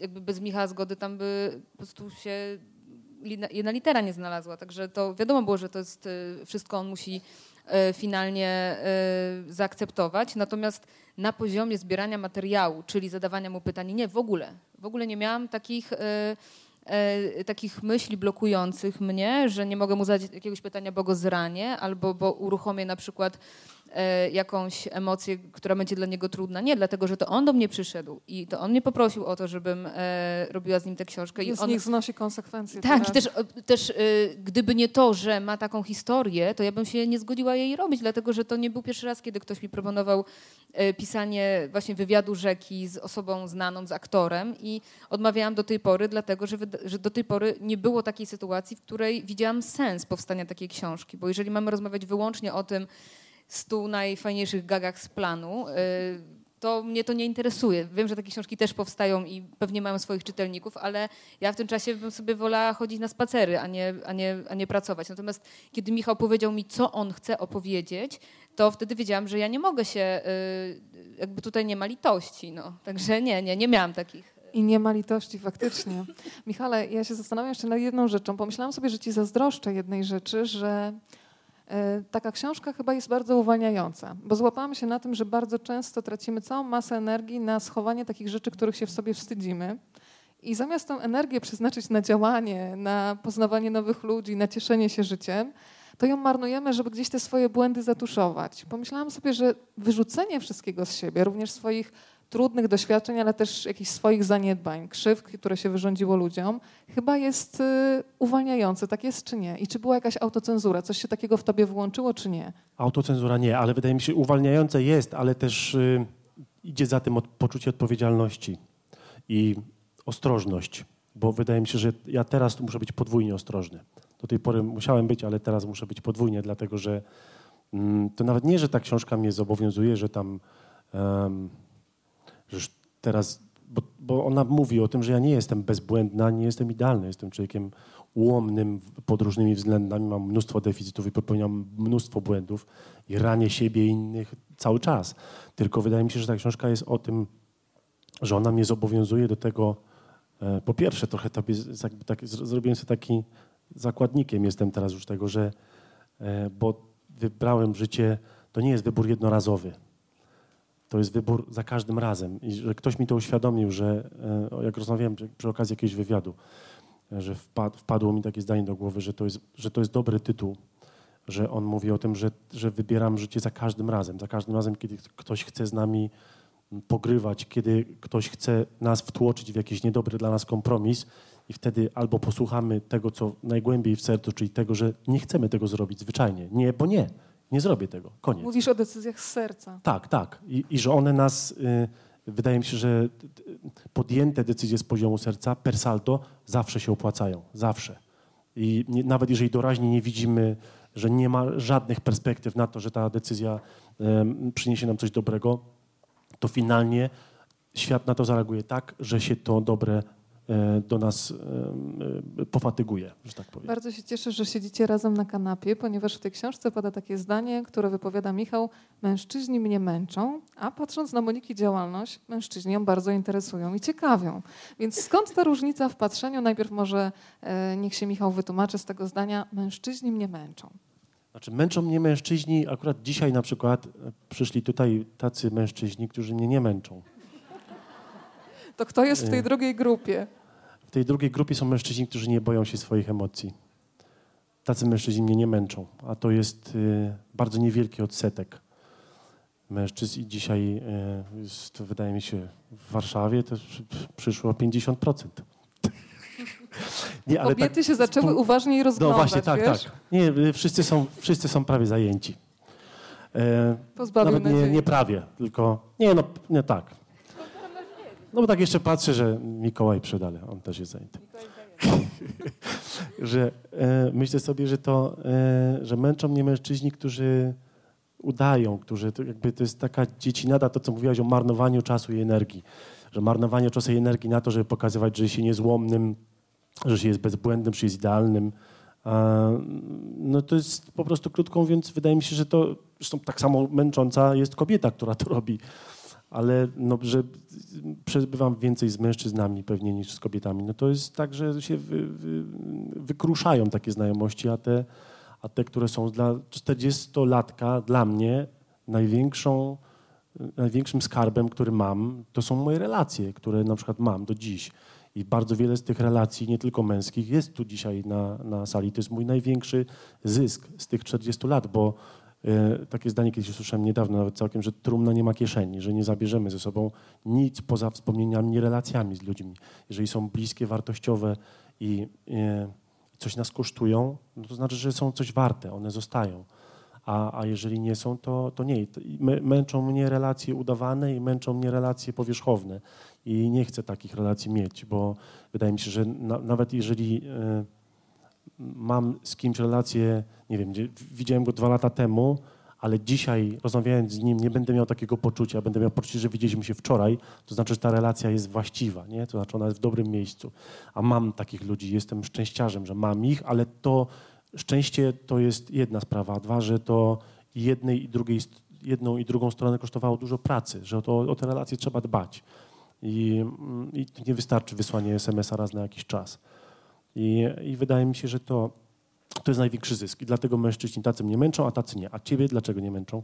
Speaker 3: jakby bez Michała zgody tam by po prostu się jedna litera nie znalazła. Także to wiadomo było, że to jest wszystko on musi finalnie zaakceptować. Natomiast na poziomie zbierania materiału, czyli zadawania mu pytań, nie, w ogóle. W ogóle nie miałam takich e, takich myśli blokujących mnie, że nie mogę mu zadać jakiegoś pytania, bo go zranię, albo bo uruchomię na przykład e, jakąś emocję, która będzie dla niego trudna. Nie, dlatego, że to on do mnie przyszedł i to on mnie poprosił o to, żebym e, robiła z nim tę książkę.
Speaker 1: I
Speaker 3: on
Speaker 1: niech znosi konsekwencje.
Speaker 3: Tak, i też, też e, gdyby nie to, że ma taką historię, to ja bym się nie zgodziła jej robić, dlatego, że to nie był pierwszy raz, kiedy ktoś mi proponował E, pisanie właśnie wywiadu rzeki z osobą znaną, z aktorem i odmawiałam do tej pory, dlatego że, że do tej pory nie było takiej sytuacji, w której widziałam sens powstania takiej książki, bo jeżeli mamy rozmawiać wyłącznie o tym stu najfajniejszych gagach z planu, e, to mnie to nie interesuje. Wiem, że takie książki też powstają i pewnie mają swoich czytelników, ale ja w tym czasie bym sobie wolała chodzić na spacery, a nie, a nie, a nie pracować. Natomiast kiedy Michał powiedział mi, co on chce opowiedzieć, to wtedy wiedziałam, że ja nie mogę się, y, jakby tutaj nie ma litości. No. Także nie, nie, nie miałam takich.
Speaker 1: I nie ma litości, faktycznie. Michale, ja się zastanawiam jeszcze nad jedną rzeczą. Pomyślałam sobie, że ci zazdroszczę jednej rzeczy, że y, taka książka chyba jest bardzo uwalniająca, bo złapałam się na tym, że bardzo często tracimy całą masę energii na schowanie takich rzeczy, których się w sobie wstydzimy. I zamiast tę energię przeznaczyć na działanie, na poznawanie nowych ludzi, na cieszenie się życiem, to ją marnujemy, żeby gdzieś te swoje błędy zatuszować. Pomyślałam sobie, że wyrzucenie wszystkiego z siebie, również swoich trudnych doświadczeń, ale też jakichś swoich zaniedbań, krzywd, które się wyrządziło ludziom, chyba jest y, uwalniające. Tak jest czy nie? I czy była jakaś autocenzura? Coś się takiego w tobie włączyło, czy nie?
Speaker 2: Autocenzura nie, ale wydaje mi się, uwalniające jest, ale też y, idzie za tym od, poczucie odpowiedzialności i ostrożność, bo wydaje mi się, że ja teraz muszę być podwójnie ostrożny. Do tej pory musiałem być, ale teraz muszę być podwójnie, dlatego że mm, to nawet nie, że ta książka mnie zobowiązuje, że tam że teraz, bo, bo, ona mówi o tym, że ja nie jestem bezbłędna, nie jestem idealny, jestem człowiekiem ułomnym pod różnymi względami, mam mnóstwo deficytów i popełniam mnóstwo błędów i ranię siebie i innych cały czas. Tylko wydaje mi się, że ta książka jest o tym, że ona mnie zobowiązuje do tego, e, po pierwsze trochę tobie, tak, zrobiłem sobie taki zakładnikiem jestem teraz już tego, że e, bo wybrałem życie, to nie jest wybór jednorazowy. To jest wybór za każdym razem. I że ktoś mi to uświadomił, że e, jak rozmawiałem przy okazji jakiegoś wywiadu, e, że wpadło mi takie zdanie do głowy, że to jest, że to jest dobry tytuł, że on mówi o tym, że, że wybieram życie za każdym razem. Za każdym razem, kiedy ktoś chce z nami pogrywać, kiedy ktoś chce nas wtłoczyć w jakiś niedobry dla nas kompromis, i wtedy albo posłuchamy tego, co najgłębiej w sercu, czyli tego, że nie chcemy tego zrobić zwyczajnie. Nie, bo nie. Nie zrobię tego. Koniec.
Speaker 1: Mówisz o decyzjach z serca.
Speaker 2: Tak, tak. I, i że one nas, y, wydaje mi się, że podjęte decyzje z poziomu serca per saldo zawsze się opłacają. Zawsze. I nie, nawet jeżeli doraźnie nie widzimy, że nie ma żadnych perspektyw na to, że ta decyzja y, przyniesie nam coś dobrego, to finalnie świat na to zareaguje tak, że się to dobre do nas e, pofatyguje, że tak powiem.
Speaker 1: Bardzo się cieszę, że siedzicie razem na kanapie, ponieważ w tej książce pada takie zdanie, które wypowiada Michał, mężczyźni mnie męczą, a patrząc na Moniki działalność, mężczyźni ją bardzo interesują i ciekawią. Więc skąd ta różnica w patrzeniu? Najpierw może e, niech się Michał wytłumaczy z tego zdania, mężczyźni mnie męczą.
Speaker 2: Znaczy męczą mnie mężczyźni, akurat dzisiaj na przykład przyszli tutaj tacy mężczyźni, którzy mnie nie męczą.
Speaker 1: To kto jest w tej drugiej grupie?
Speaker 2: W tej drugiej grupie są mężczyźni, którzy nie boją się swoich emocji. Tacy mężczyźni mnie nie męczą, a to jest y, bardzo niewielki odsetek mężczyzn i dzisiaj y, jest, wydaje mi się, w Warszawie to przyszło 50%.
Speaker 1: Nie, ale Kobiety tak, się zaczęły uważniej rozglądać,
Speaker 2: No właśnie, tak,
Speaker 1: wiesz?
Speaker 2: tak. Nie, y, wszyscy są, wszyscy są prawie zajęci.
Speaker 1: E, Nawet
Speaker 2: nie, nie prawie, tylko nie, no nie tak. No bo tak jeszcze patrzę, że Mikołaj przydale, on też jest zajęty. że e, myślę sobie, że to, e, że męczą mnie mężczyźni, którzy udają, którzy to jakby to jest taka dziecinada, to co mówiłaś o marnowaniu czasu i energii, że marnowanie czasu i energii na to, żeby pokazywać, że się niezłomnym, że się jest bezbłędnym, że się jest idealnym, No to jest po prostu krótko mówiąc, wydaje mi się, że to zresztą tak samo męcząca jest kobieta, która to robi. Ale no, że przebywam więcej z mężczyznami pewnie niż z kobietami. No to jest tak, że się wy, wy, wykruszają takie znajomości, a te, a te, które są dla 40-latka, dla mnie największą, największym skarbem, który mam, to są moje relacje, które na przykład mam do dziś. I bardzo wiele z tych relacji, nie tylko męskich, jest tu dzisiaj na, na sali. To jest mój największy zysk z tych 40 lat, bo takie zdanie kiedyś usłyszałem niedawno, nawet całkiem, że trumna nie ma kieszeni, że nie zabierzemy ze sobą nic poza wspomnieniami, relacjami z ludźmi. Jeżeli są bliskie, wartościowe i e, coś nas kosztują, no to znaczy, że są coś warte, one zostają. A, a jeżeli nie są, to, to nie. Męczą mnie relacje udawane i męczą mnie relacje powierzchowne i nie chcę takich relacji mieć, bo wydaje mi się, że na, nawet jeżeli y, mam z kimś relację, nie wiem, widziałem go dwa lata temu, ale dzisiaj rozmawiając z nim nie będę miał takiego poczucia, będę miał poczucie, że widzieliśmy się wczoraj, to znaczy, że ta relacja jest właściwa, nie? to znaczy ona jest w dobrym miejscu. A mam takich ludzi, jestem szczęściarzem, że mam ich, ale to szczęście to jest jedna sprawa, a dwa, że to jednej i drugiej, jedną i drugą stronę kosztowało dużo pracy, że to, o te relacje trzeba dbać. I, i nie wystarczy wysłanie SMS-a raz na jakiś czas. I, I, wydaje mi się, że to, to jest największy zysk. I dlatego mężczyźni tacy mnie męczą, a tacy nie. A ciebie dlaczego nie męczą?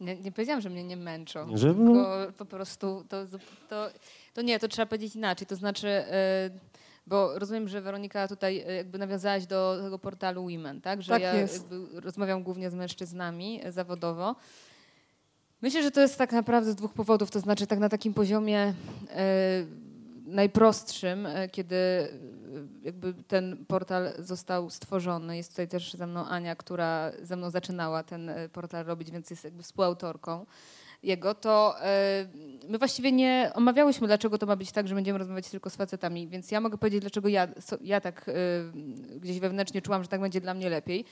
Speaker 3: Nie, nie powiedziałam, że mnie nie męczą.
Speaker 2: Że,
Speaker 3: no. po prostu to, to, to, nie, to trzeba powiedzieć inaczej. To znaczy, yy, bo rozumiem, że Weronika tutaj yy, jakby nawiązałaś do tego portalu Women, tak? Że
Speaker 1: tak
Speaker 3: ja
Speaker 1: jest.
Speaker 3: rozmawiam głównie z mężczyznami zawodowo. Myślę, że to jest tak naprawdę z dwóch powodów. To znaczy tak na takim poziomie e, najprostszym, e, kiedy e, jakby ten portal został stworzony. Jest tutaj też ze mną Ania, która ze mną zaczynała ten portal robić, więc jest jakby współautorką jego, to my właściwie nie omawiałyśmy, dlaczego to ma być tak, że będziemy rozmawiać tylko z facetami, więc ja mogę powiedzieć, dlaczego ja, ja tak gdzieś wewnętrznie czułam, że tak będzie dla mnie lepiej.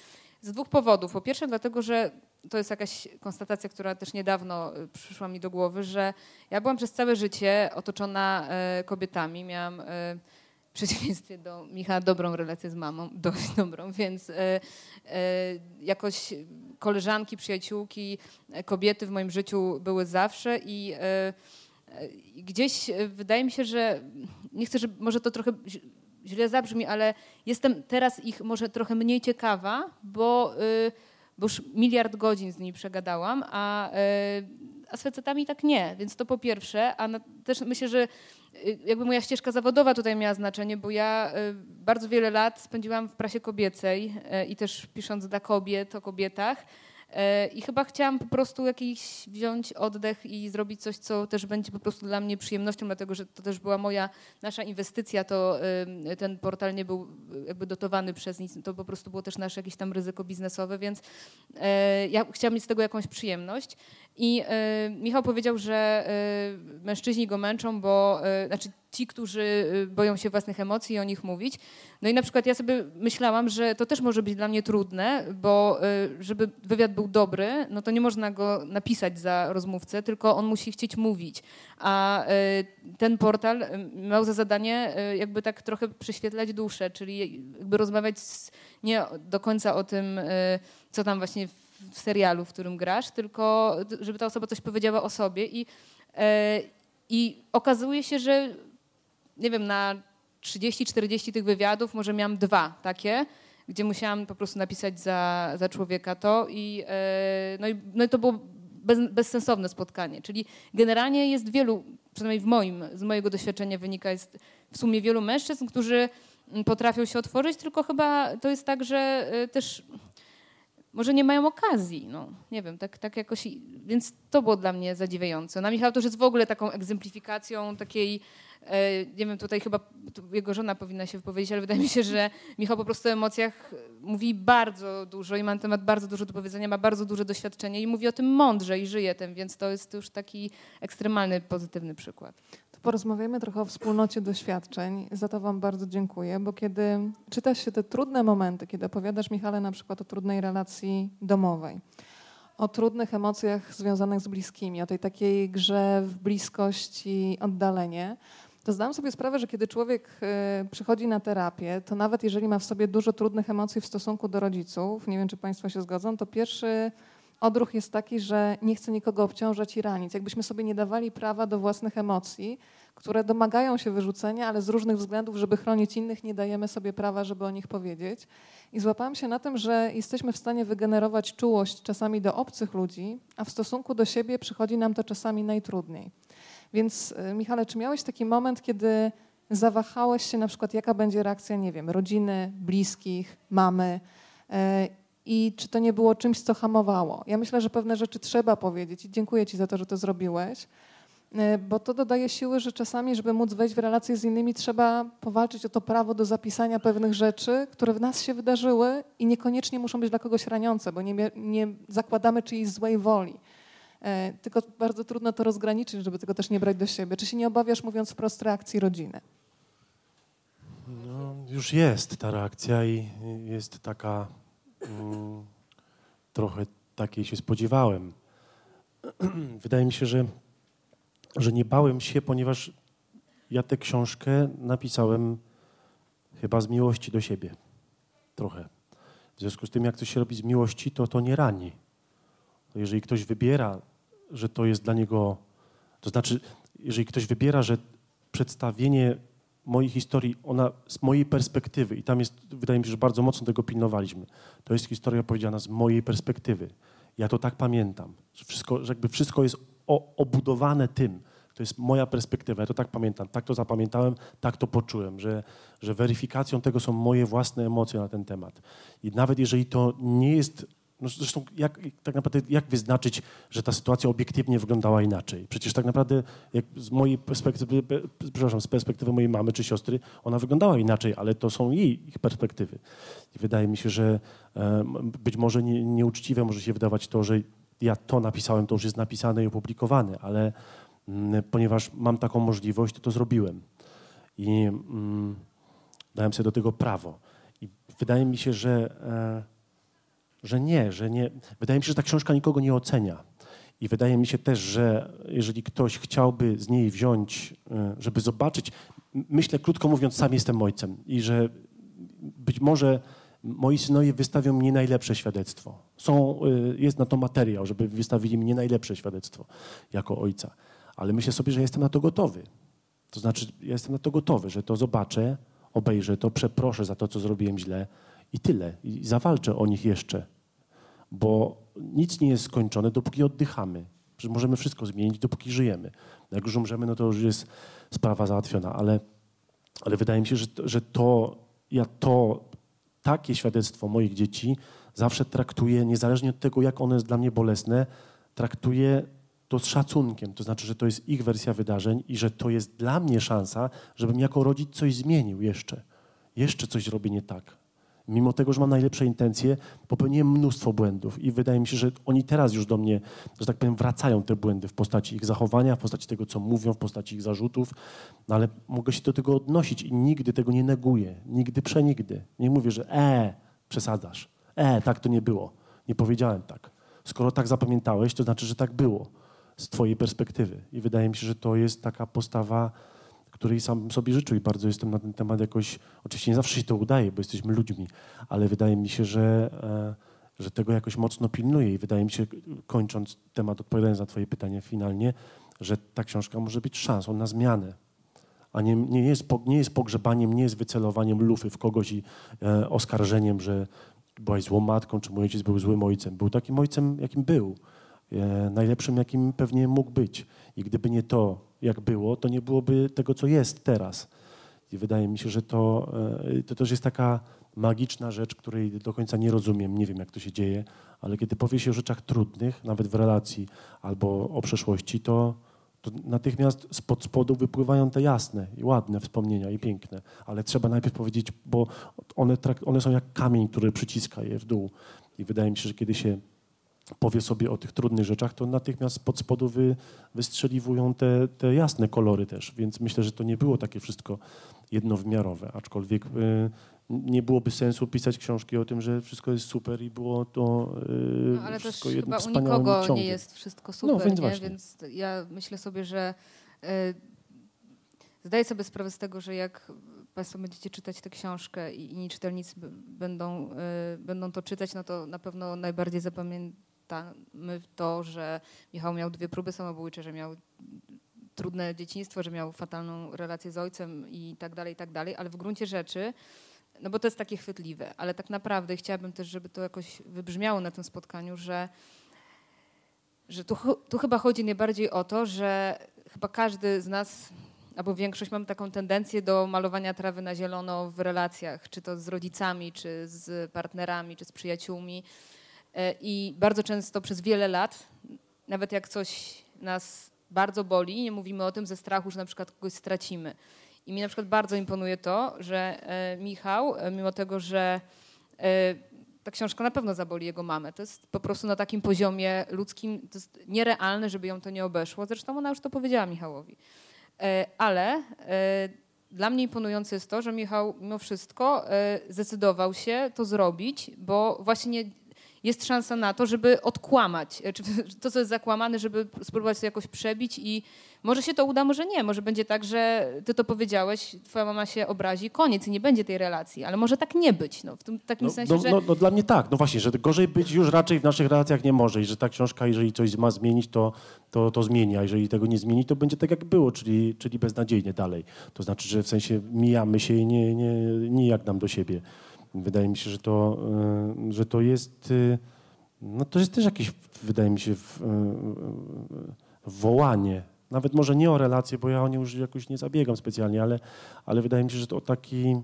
Speaker 3: Z dwóch powodów. Po pierwsze, dlatego, że to jest jakaś konstatacja, która też niedawno y, przyszła mi do głowy, że ja byłam przez całe życie otoczona y, kobietami. Miałam y, w przeciwieństwie do Michała dobrą relację z mamą, dość dobrą, więc jakoś koleżanki, przyjaciółki, kobiety w moim życiu były zawsze i gdzieś wydaje mi się, że nie chcę, że może to trochę źle zabrzmi, ale jestem teraz ich może trochę mniej ciekawa, bo, y, bo już miliard godzin z nimi przegadałam, a, y, a z facetami tak nie. Więc to po pierwsze, a na, też myślę, że y, jakby moja ścieżka zawodowa tutaj miała znaczenie, bo ja bardzo wiele lat spędziłam w prasie kobiecej i też pisząc dla kobiet o kobietach. E, I chyba chciałam po prostu jakiś wziąć oddech i zrobić coś, co też będzie po prostu dla mnie przyjemnością, dlatego że to też była moja, nasza inwestycja, to ten portal nie był jakby dotowany przez nic, to po prostu było też nasze jakieś tam ryzyko biznesowe, więc e, ja chciałam mieć z tego jakąś przyjemność. I e, Michał powiedział, że mężczyźni go męczą, bo, znaczy ci, którzy y, boją się własnych emocji i o nich mówić. No i na przykład ja sobie myślałam, że to też może być dla mnie trudne, bo y, żeby wywiad był dobry, no to nie można go napisać za rozmówcę, tylko on musi chcieć mówić. A y, ten portal miał za zadanie jakby tak trochę prześwietlać duszę, czyli jakby rozmawiać nie do końca o tym, co tam właśnie w serialu, w którym grasz, tylko żeby ta osoba coś powiedziała o sobie i i okazuje się, że nie wiem, na 30-40 tych wywiadów może miałam dwa takie, gdzie musiałam po prostu napisać za, za człowieka to i, e, no, i, no i to było bez, bezsensowne spotkanie. Czyli generalnie jest wielu, przynajmniej w moim, z mojego doświadczenia wynika, jest w sumie wielu mężczyzn, którzy potrafią się otworzyć, tylko chyba to jest tak, że e, też może nie mają okazji, no nie wiem, tak, tak jakoś, więc to było dla mnie zadziwiające. Na Michał to jest w ogóle taką egzemplifikacją takiej E, nie wiem, tutaj chyba jego żona powinna się wypowiedzieć, ale wydaje mi się, że Michał po prostu o emocjach mówi bardzo dużo i ma na temat bardzo dużo do powiedzenia, ma bardzo duże doświadczenie i mówi o tym mądrze i żyje tym, więc to jest już taki ekstremalny, pozytywny przykład.
Speaker 1: Porozmawiamy trochę o wspólnocie doświadczeń. Za to Wam bardzo dziękuję, bo kiedy czytasz się te trudne momenty, kiedy opowiadasz Michale na przykład o trudnej relacji domowej, o trudnych emocjach związanych z bliskimi, o tej takiej grze w bliskość i oddalenie, to zdałam sobie sprawę, że kiedy człowiek y, przychodzi na terapię, to nawet jeżeli ma w sobie dużo trudnych emocji w stosunku do rodziców, nie wiem czy Państwo się zgodzą, to pierwszy odruch jest taki, że nie chce nikogo obciążać i ranić. Jakbyśmy sobie nie dawali prawa do własnych emocji, które domagają się wyrzucenia, ale z różnych względów, żeby chronić innych, nie dajemy sobie prawa, żeby o nich powiedzieć. I złapałam się na tym, że jesteśmy w stanie wygenerować czułość czasami do obcych ludzi, a w stosunku do siebie przychodzi nam to czasami najtrudniej. Więc y, Michale, czy miałeś taki moment, kiedy zawahałeś się na przykład, jaka będzie reakcja, nie wiem, rodziny, bliskich, mamy y, i czy to nie było czymś, co hamowało? Ja myślę, że pewne rzeczy trzeba powiedzieć i dziękuję Ci za to, że to zrobiłeś, y, bo to dodaje siły, że czasami, żeby móc wejść w relacje z innymi, trzeba powalczyć o to prawo do zapisania pewnych rzeczy, które w nas się wydarzyły i niekoniecznie muszą być dla kogoś raniące, bo nie, nie zakładamy czyjejś złej woli. E, tylko bardzo trudno to rozgraniczyć, żeby tego też nie brać do siebie. Czy się nie obawiasz, mówiąc wprost, reakcji rodziny?
Speaker 2: No, już jest ta reakcja i jest taka, mm, trochę takiej się spodziewałem. Wydaje mi się, że, że nie bałem się, ponieważ ja tę książkę napisałem chyba z miłości do siebie. Trochę. W związku z tym, jak coś się robi z miłości, to to nie rani. Jeżeli ktoś wybiera że to jest dla niego, to znaczy, jeżeli ktoś wybiera, że przedstawienie mojej historii, ona z mojej perspektywy, i tam jest, wydaje mi się, że bardzo mocno tego pilnowaliśmy, to jest historia opowiedziana z mojej perspektywy. Ja to tak pamiętam, że, wszystko, że jakby wszystko jest o, obudowane tym. To jest moja perspektywa, ja to tak pamiętam, tak to zapamiętałem, tak to poczułem, że, że weryfikacją tego są moje własne emocje na ten temat. I nawet jeżeli to nie jest no zresztą jak, tak naprawdę jak wyznaczyć, że ta sytuacja obiektywnie wyglądała inaczej? Przecież tak naprawdę z mojej perspektywy, przepraszam, z perspektywy mojej mamy czy siostry, ona wyglądała inaczej, ale to są jej ich perspektywy. I wydaje mi się, że e, być może nie, nieuczciwe może się wydawać to, że ja to napisałem, to już jest napisane i opublikowane, ale mm, ponieważ mam taką możliwość, to to zrobiłem. I mm, dałem sobie do tego prawo. I wydaje mi się, że e, że nie, że nie. Wydaje mi się, że ta książka nikogo nie ocenia. I wydaje mi się też, że jeżeli ktoś chciałby z niej wziąć, e, żeby zobaczyć, myślę krótko mówiąc, sam jestem ojcem i że być może moi synowie wystawią mi nie najlepsze świadectwo. Są, e, jest na to materiał, żeby wystawili mi nie najlepsze świadectwo jako ojca. Ale myślę sobie, że jestem na to gotowy. To znaczy, ja jestem na to gotowy, że to zobaczę, obejrzę to, przeproszę za to, co zrobiłem źle i tyle. I zawalczę o nich jeszcze bo nic nie jest skończone, dopóki oddychamy. Że możemy wszystko zmienić, dopóki żyjemy. Jak już umrzemy, no to już jest sprawa załatwiona, ale, ale wydaje mi się, że, że to, ja to, takie świadectwo moich dzieci zawsze traktuję, niezależnie od tego, jak ono jest dla mnie bolesne, traktuję to z szacunkiem. To znaczy, że to jest ich wersja wydarzeń i że to jest dla mnie szansa, żebym jako rodzic coś zmienił jeszcze. Jeszcze coś robię nie tak. Mimo tego, że mam najlepsze intencje, popełniłem mnóstwo błędów i wydaje mi się, że oni teraz już do mnie, że tak powiem, wracają te błędy w postaci ich zachowania, w postaci tego, co mówią, w postaci ich zarzutów, no ale mogę się do tego odnosić i nigdy tego nie neguję, nigdy przenigdy. Nie mówię, że e, przesadzasz, e, tak to nie było, nie powiedziałem tak. Skoro tak zapamiętałeś, to znaczy, że tak było z twojej perspektywy i wydaje mi się, że to jest taka postawa której sam sobie życzę i bardzo jestem na ten temat jakoś, oczywiście nie zawsze się to udaje, bo jesteśmy ludźmi, ale wydaje mi się, że, e, że tego jakoś mocno pilnuję i wydaje mi się, kończąc temat, odpowiadając na twoje pytanie finalnie, że ta książka może być szansą na zmianę, a nie, nie, jest, nie jest pogrzebaniem, nie jest wycelowaniem lufy w kogoś i e, oskarżeniem, że byłaś złą matką, czy mój ojciec był złym ojcem. Był takim ojcem, jakim był. E, najlepszym, jakim pewnie mógł być. I gdyby nie to, jak było, to nie byłoby tego, co jest teraz. I wydaje mi się, że to, e, to też jest taka magiczna rzecz, której do końca nie rozumiem, nie wiem jak to się dzieje, ale kiedy powie się o rzeczach trudnych, nawet w relacji albo o przeszłości, to, to natychmiast spod spodu wypływają te jasne i ładne wspomnienia i piękne, ale trzeba najpierw powiedzieć, bo one, one są jak kamień, który przyciska je w dół. I wydaje mi się, że kiedy się powie sobie o tych trudnych rzeczach, to natychmiast pod spodu wy, wystrzeliwują te, te jasne kolory też, więc myślę, że to nie było takie wszystko jednowymiarowe, aczkolwiek y, nie byłoby sensu pisać książki o tym, że wszystko jest super i było to
Speaker 3: y, no, ale wszystko też jedno chyba u nikogo nie jest wszystko no, super, no, więc, nie? więc ja myślę sobie, że y, zdaję sobie sprawę z tego, że jak Państwo będziecie czytać tę książkę i inni czytelnicy będą, y, będą to czytać, no to na pewno najbardziej zapamiętamy to, że Michał miał dwie próby samobójcze, że miał trudne dzieciństwo, że miał fatalną relację z ojcem i tak dalej, i tak dalej, ale w gruncie rzeczy, no bo to jest takie chwytliwe, ale tak naprawdę chciałabym też, żeby to jakoś wybrzmiało na tym spotkaniu, że, że tu, tu chyba chodzi najbardziej o to, że chyba każdy z nas albo większość mamy taką tendencję do malowania trawy na zielono w relacjach, czy to z rodzicami, czy z partnerami, czy z przyjaciółmi. E, I bardzo często przez wiele lat, nawet jak coś nas bardzo boli, nie mówimy o tym ze strachu, że na przykład kogoś stracimy. I mi na przykład bardzo imponuje to, że e, Michał, e, mimo tego, że ta książka na pewno zaboli jego mamę. To jest po prostu na takim poziomie ludzkim, to jest nierealne, żeby ją to nie obeszło. Zresztą ona już to powiedziała Michałowi. Ale dla mnie imponujące jest to, że Michał mimo wszystko zdecydował się to zrobić, bo właśnie jest szansa na to, żeby odkłamać, czy to, co jest zakłamane, żeby spróbować to jakoś przebić i może się to uda, może nie. Może będzie tak, że ty to powiedziałeś, twoja mama się obrazi, koniec i nie będzie tej relacji. Ale może tak nie być, no, w tym takim
Speaker 2: no,
Speaker 3: sensie,
Speaker 2: no,
Speaker 3: że...
Speaker 2: No, no, dla mnie tak, no właśnie, że gorzej być już raczej w naszych relacjach nie może i że ta książka, jeżeli coś ma zmienić, to, to, to zmieni, a jeżeli tego nie zmieni, to będzie tak jak było, czyli, czyli beznadziejnie dalej. To znaczy, że w sensie mijamy się i nie, nie, nie jak nam do siebie. Wydaje mi się, że to, y, że to jest... Y, no to jest też jakieś, wydaje mi się, y, wołanie. Nawet może nie o relacje, bo ja o nie już jakoś nie zabiegam specjalnie, ale, ale wydaje mi się, że to taki,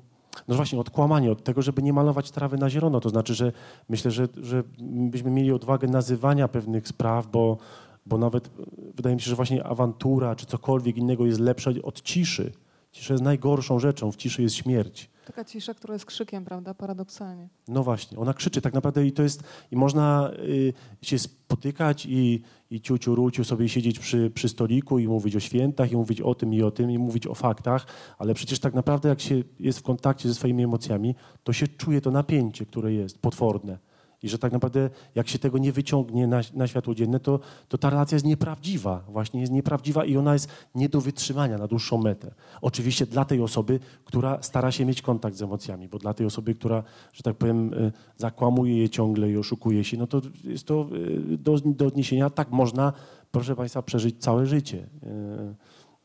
Speaker 2: no właśnie, odkłamanie od tego, żeby nie malować trawy na zielono. To znaczy, że myślę, że, że byśmy mieli odwagę nazywania pewnych spraw, bo, bo nawet wydaje mi się, że właśnie awantura czy cokolwiek innego jest lepsze od ciszy. Cisza jest najgorszą rzeczą, w ciszy jest śmierć.
Speaker 1: Taka cisza, która jest krzykiem, prawda, paradoksalnie.
Speaker 2: No właśnie, ona krzyczy tak naprawdę i to jest, i można y, się spotykać i, i ciuciu, ruciu sobie siedzieć przy, przy stoliku i mówić o świętach, i mówić o tym i o tym, i mówić o faktach, ale przecież tak naprawdę jak się jest w kontakcie ze swoimi emocjami, to się czuje to napięcie, które jest potworne. I że tak naprawdę, jak się tego nie wyciągnie na, na światło dzienne, to, to ta relacja jest nieprawdziwa. Właśnie jest nieprawdziwa i ona jest nie do wytrzymania na dłuższą metę. Oczywiście dla tej osoby, która stara się mieć kontakt z emocjami, bo dla tej osoby, która, że tak powiem, y, zakłamuje je ciągle i oszukuje się, no to jest to y, do, do odniesienia. Tak można, proszę Państwa, przeżyć całe życie.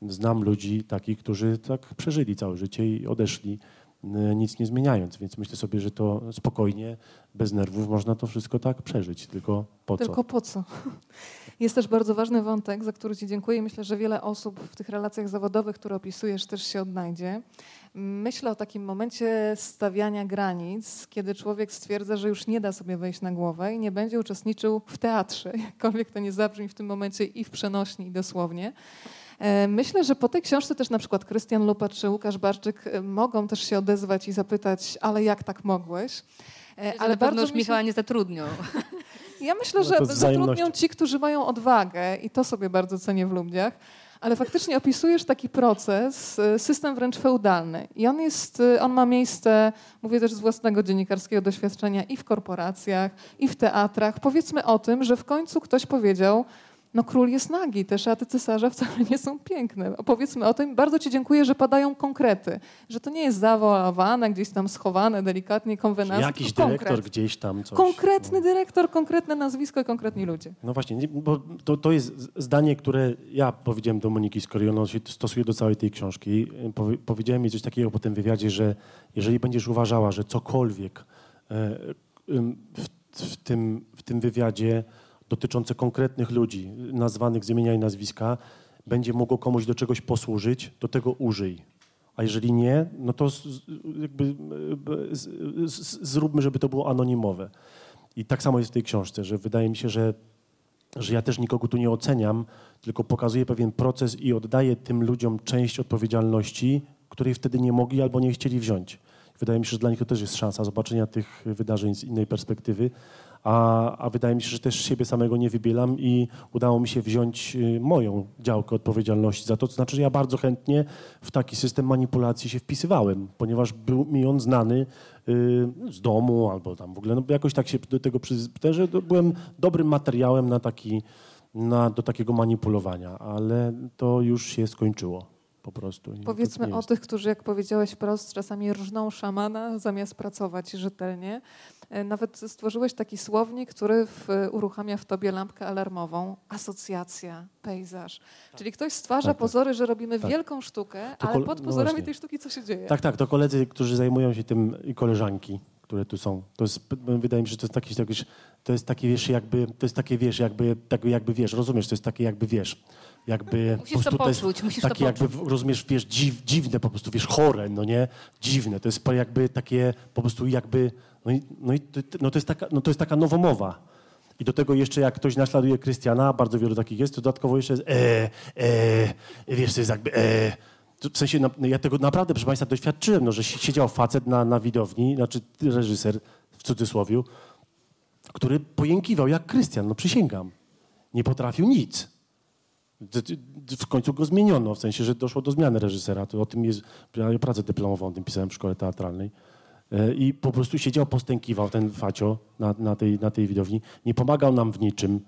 Speaker 2: Y, znam ludzi takich, którzy tak przeżyli całe życie i odeszli E, nic nie zmieniając. Więc myślę sobie, że to spokojnie, bez nerwów można to wszystko tak przeżyć. Tylko po
Speaker 1: co? Tylko po co? Jest też bardzo ważny wątek, za który Ci dziękuję. Myślę, że wiele osób w tych relacjach zawodowych, które opisujesz, też się odnajdzie. Myślę o takim momencie stawiania granic, kiedy człowiek stwierdza, że już nie da sobie wejść na głowę i nie będzie uczestniczył w teatrze, jakkolwiek to nie zabrzmi w tym momencie i w przenośni, i dosłownie. E, myślę, że po tej książce też na przykład Krystian Lupa czy Łukasz Barczyk e, mogą też się odezwać i zapytać, ale jak tak mogłeś?
Speaker 3: E, ale bardzo już Michała się... nie zatrudnią.
Speaker 1: Ja myślę, no że zatrudnią ci, którzy mają odwagę i to sobie bardzo cenię w ludziach. Ale faktycznie opisujesz taki proces, system wręcz feudalny. I on, jest, on ma miejsce, mówię też z własnego dziennikarskiego doświadczenia, i w korporacjach, i w teatrach. Powiedzmy o tym, że w końcu ktoś powiedział, no król jest nagi, te szaty cesarza wcale nie są piękne. Opowiedzmy o tym. Bardzo Ci dziękuję, że padają konkrety, że to nie jest zawołane, gdzieś tam schowane delikatnie, konwenancje.
Speaker 2: Jakiś dyrektor konkret. gdzieś tam coś.
Speaker 1: Konkretny no. dyrektor, konkretne nazwisko i konkretni ludzie.
Speaker 2: No właśnie, bo to, to jest zdanie, które ja powiedziałem do Moniki Skory, ono się stosuje do całej tej książki. Powiedziałem jej coś takiego po tym wywiadzie, że jeżeli będziesz uważała, że cokolwiek e, w, w, tym, w tym wywiadzie dotyczące konkretnych ludzi, nazwanych z imienia i nazwiska, będzie mogło komuś do czegoś posłużyć, to tego użyj. A jeżeli nie, no to jakby zróbmy, żeby to było anonimowe. I tak samo jest w tej książce, że wydaje mi się, że, że ja też nikogo tu nie oceniam, tylko pokazuję pewien proces i oddaję tym ludziom część odpowiedzialności, której wtedy nie mogli albo nie chcieli wziąć. Wydaje mi się, że dla nich to też jest szansa zobaczenia tych wydarzeń z innej perspektywy, a, a wydaje mi się, że też siebie samego nie wybielam i udało mi się wziąć y, moją działkę odpowiedzialności za to. To znaczy, że ja bardzo chętnie w taki system manipulacji się wpisywałem, ponieważ był mi on znany y, z domu albo tam w ogóle, no jakoś tak się do tego przyzwyczaiłem, że byłem dobrym materiałem na taki, na, do takiego manipulowania, ale to już się skończyło. Po prostu.
Speaker 1: Powiedzmy
Speaker 2: tak
Speaker 1: o tych, którzy, jak powiedziałeś wprost, czasami rżną szamana zamiast pracować rzetelnie. E, Nawet stworzyłeś taki słownik, który w, uruchamia w tobie lampkę alarmową. Asocjacja, pejzaż. Czyli ktoś stwarza
Speaker 2: Tak, tak.
Speaker 1: pozory, że robimy
Speaker 2: Tak.
Speaker 1: wielką sztukę,
Speaker 2: To
Speaker 1: ale pod
Speaker 2: no
Speaker 1: pozorami
Speaker 2: właśnie.
Speaker 1: tej sztuki co się dzieje?
Speaker 2: Tak, tak, to koledzy, którzy zajmują się tym i koleżanki, które tu są. To jest, wydaje mi się, że to jest taki, taki to jest takie, wiesz, jakby, to jest takie, wiesz, jakby, tak, jakby, wiesz, rozumiesz, to jest takie jakby, wiesz, jakby...
Speaker 3: Musisz
Speaker 2: po prostu
Speaker 3: to
Speaker 2: jest
Speaker 3: poczuć, musisz to
Speaker 2: takie jakby, rozumiesz, wiesz, dziw, dziwne po prostu, wiesz, chore, no nie? Dziwne, to jest jakby takie, po prostu jakby, no i, no i to, no to, jest, taka, no to jest taka nowomowa. I do tego jeszcze jak ktoś naśladuje Krystiana, bardzo wielu takich jest, to dodatkowo jeszcze jest e, e, wiesz, to jest jakby e. To W sensie, na- no ja tego naprawdę, proszę Państwa, doświadczyłem, no, że si- siedział facet na, na widowni, znaczy reżyser w cudzysłowiu, który pojękiwał jak Krystian, no przysięgam. Nie potrafił nic. W końcu go zmieniono, w sensie, że doszło do zmiany reżysera. To o tym jest, ja pracę dyplomową o tym pisałem w szkole teatralnej. E, I po prostu siedział, postękiwał ten facio na, na, tej, na tej widowni. Nie pomagał nam w niczym.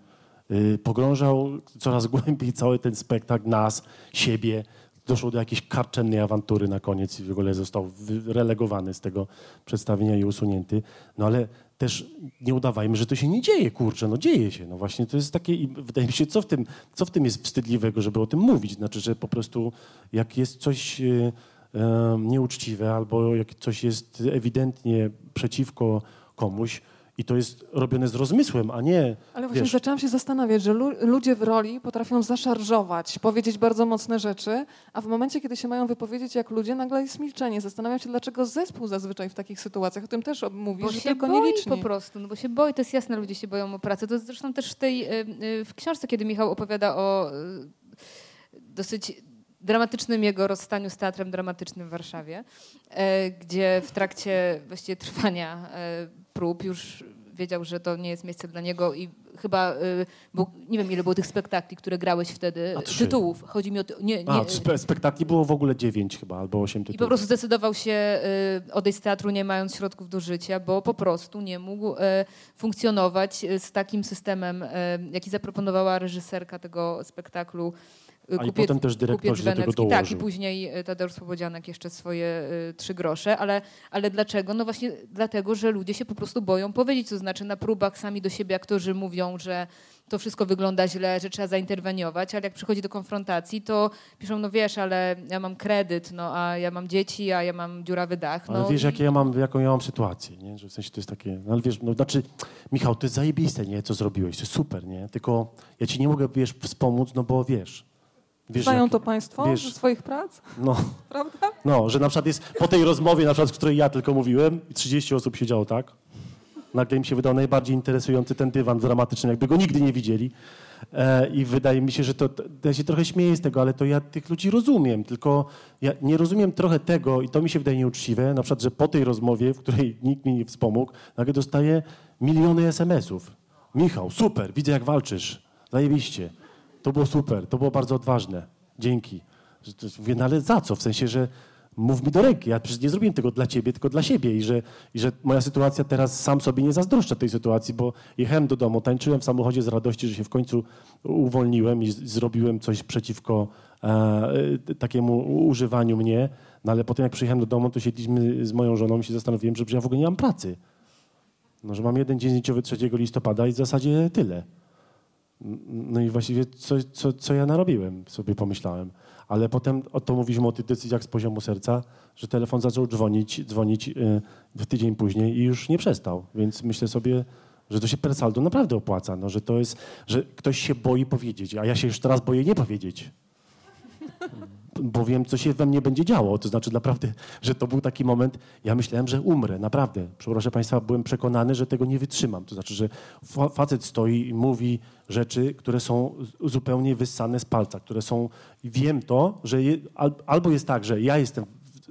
Speaker 2: Y, Pogrążał coraz głębiej cały ten spektakl, nas, siebie. Doszło do jakiejś karczennej awantury na koniec i w ogóle został relegowany z tego przedstawienia i usunięty. No ale też nie udawajmy, że to się nie dzieje, kurczę, no dzieje się. No właśnie to jest takie i wydaje mi się, co w tym, co w tym jest wstydliwego, żeby o tym mówić. Znaczy, że po prostu jak jest coś e, nieuczciwe albo jak coś jest ewidentnie przeciwko komuś i to jest robione z rozmysłem, a nie
Speaker 1: Ale właśnie
Speaker 2: wiesz,
Speaker 1: zaczęłam się zastanawiać, że lu- ludzie w roli potrafią zaszarżować, powiedzieć bardzo mocne rzeczy, a w momencie, kiedy się mają wypowiedzieć jak ludzie, nagle jest milczenie. Zastanawiam się, dlaczego zespół zazwyczaj w takich sytuacjach, o tym też mówisz,
Speaker 3: Bo
Speaker 1: że
Speaker 3: się
Speaker 1: tylko
Speaker 3: boi
Speaker 1: nieliczni.
Speaker 3: po prostu, no bo się boi, to jest jasne, ludzie się boją o pracę. To zresztą też w tej, w książce, kiedy Michał opowiada o dosyć dramatycznym jego rozstaniu z teatrem dramatycznym w Warszawie, e, gdzie w trakcie właściwie trwania e, prób już wiedział, że to nie jest miejsce dla niego i chyba, y, był, nie wiem ile było tych spektakli, które grałeś wtedy, tytułów. Chodzi mi o... Nie, nie,
Speaker 2: A, spe, spektakli było w ogóle dziewięć chyba, albo osiem
Speaker 3: i po
Speaker 2: tytułów.
Speaker 3: prostu zdecydował się y, odejść z teatru, nie mając środków do życia, bo po prostu nie mógł y, funkcjonować z takim systemem, jaki zaproponowała reżyserka tego spektaklu.
Speaker 2: A i potem też dyrektor
Speaker 3: Kupiec
Speaker 2: się do tego
Speaker 3: Wenecki. Tak, i
Speaker 2: dołożył.
Speaker 3: później y, Tadeusz Słobodzianek jeszcze swoje y, trzy grosze. Ale, ale dlaczego? No właśnie dlatego, że ludzie się po prostu boją powiedzieć, to znaczy na próbach sami do siebie aktorzy mówią, że to wszystko wygląda źle, że trzeba zainterweniować, ale jak przychodzi do konfrontacji, to piszą, no wiesz, ale ja mam kredyt, no a ja mam dzieci, a ja mam dziurawy dach.
Speaker 2: Ale
Speaker 3: no
Speaker 2: wiesz,
Speaker 3: i-
Speaker 2: jakie ja mam, jaką ja mam sytuację, nie? Że w sensie to jest takie, no ale wiesz, no znaczy, Michał, to jest zajebiste, nie? Co zrobiłeś, to jest super, nie? Tylko ja ci nie mogę, wiesz, wspomóc, no bo wiesz. Wiesz
Speaker 1: Znają
Speaker 2: jak-
Speaker 1: to państwo
Speaker 2: wiesz-
Speaker 1: ze swoich prac,
Speaker 2: No,
Speaker 1: prawda?
Speaker 2: no, że na przykład jest po tej rozmowie, na przykład, w której ja tylko mówiłem, i 30 osób siedziało tak, nagle im się wydał najbardziej interesujący ten dywan dramatyczny, jakby go nigdy nie widzieli. E, I wydaje mi się, że to, to, ja się trochę śmieję z tego, ale to ja tych ludzi rozumiem, tylko ja nie rozumiem trochę tego i to mi się wydaje nieuczciwe, na przykład, że po tej rozmowie, w której nikt mi nie wspomógł, nagle dostaję miliony SMS-ów. Michał, super, widzę jak walczysz, zajebiście. To było super, to było bardzo odważne, dzięki. Mówię, no ale za co? W sensie, że mów mi do ręki, ja przecież nie zrobiłem tego dla ciebie, tylko dla siebie i że, i że moja sytuacja teraz sam sobie nie zazdroszczę tej sytuacji, bo jechałem do domu, tańczyłem w samochodzie z radości, że się w końcu uwolniłem i zrobiłem coś przeciwko e, takiemu używaniu mnie, no ale potem jak przyjechałem do domu, to siedliśmy z moją żoną i się zastanowiłem, że ja w ogóle nie mam pracy. No, że mam jeden dzień zdjęciowy 3 listopada i w zasadzie tyle. No i właściwie co, co, co ja narobiłem, sobie pomyślałem. Ale potem o to mówiliśmy o tych decyzjach z poziomu serca, że telefon zaczął dzwonić, dzwonić yy, w tydzień później i już nie przestał. Więc myślę sobie, że to się per saldo naprawdę opłaca. No, że to jest, że ktoś się boi powiedzieć, a ja się już teraz boję nie powiedzieć. Bo wiem, co się we mnie będzie działo. To znaczy naprawdę, że to był taki moment, ja myślałem, że umrę, naprawdę. Proszę Państwa, byłem przekonany, że tego nie wytrzymam. To znaczy, że fa- facet stoi i mówi rzeczy, które są zupełnie wyssane z palca, które są... Wiem to, że je, al, albo jest tak, że ja jestem,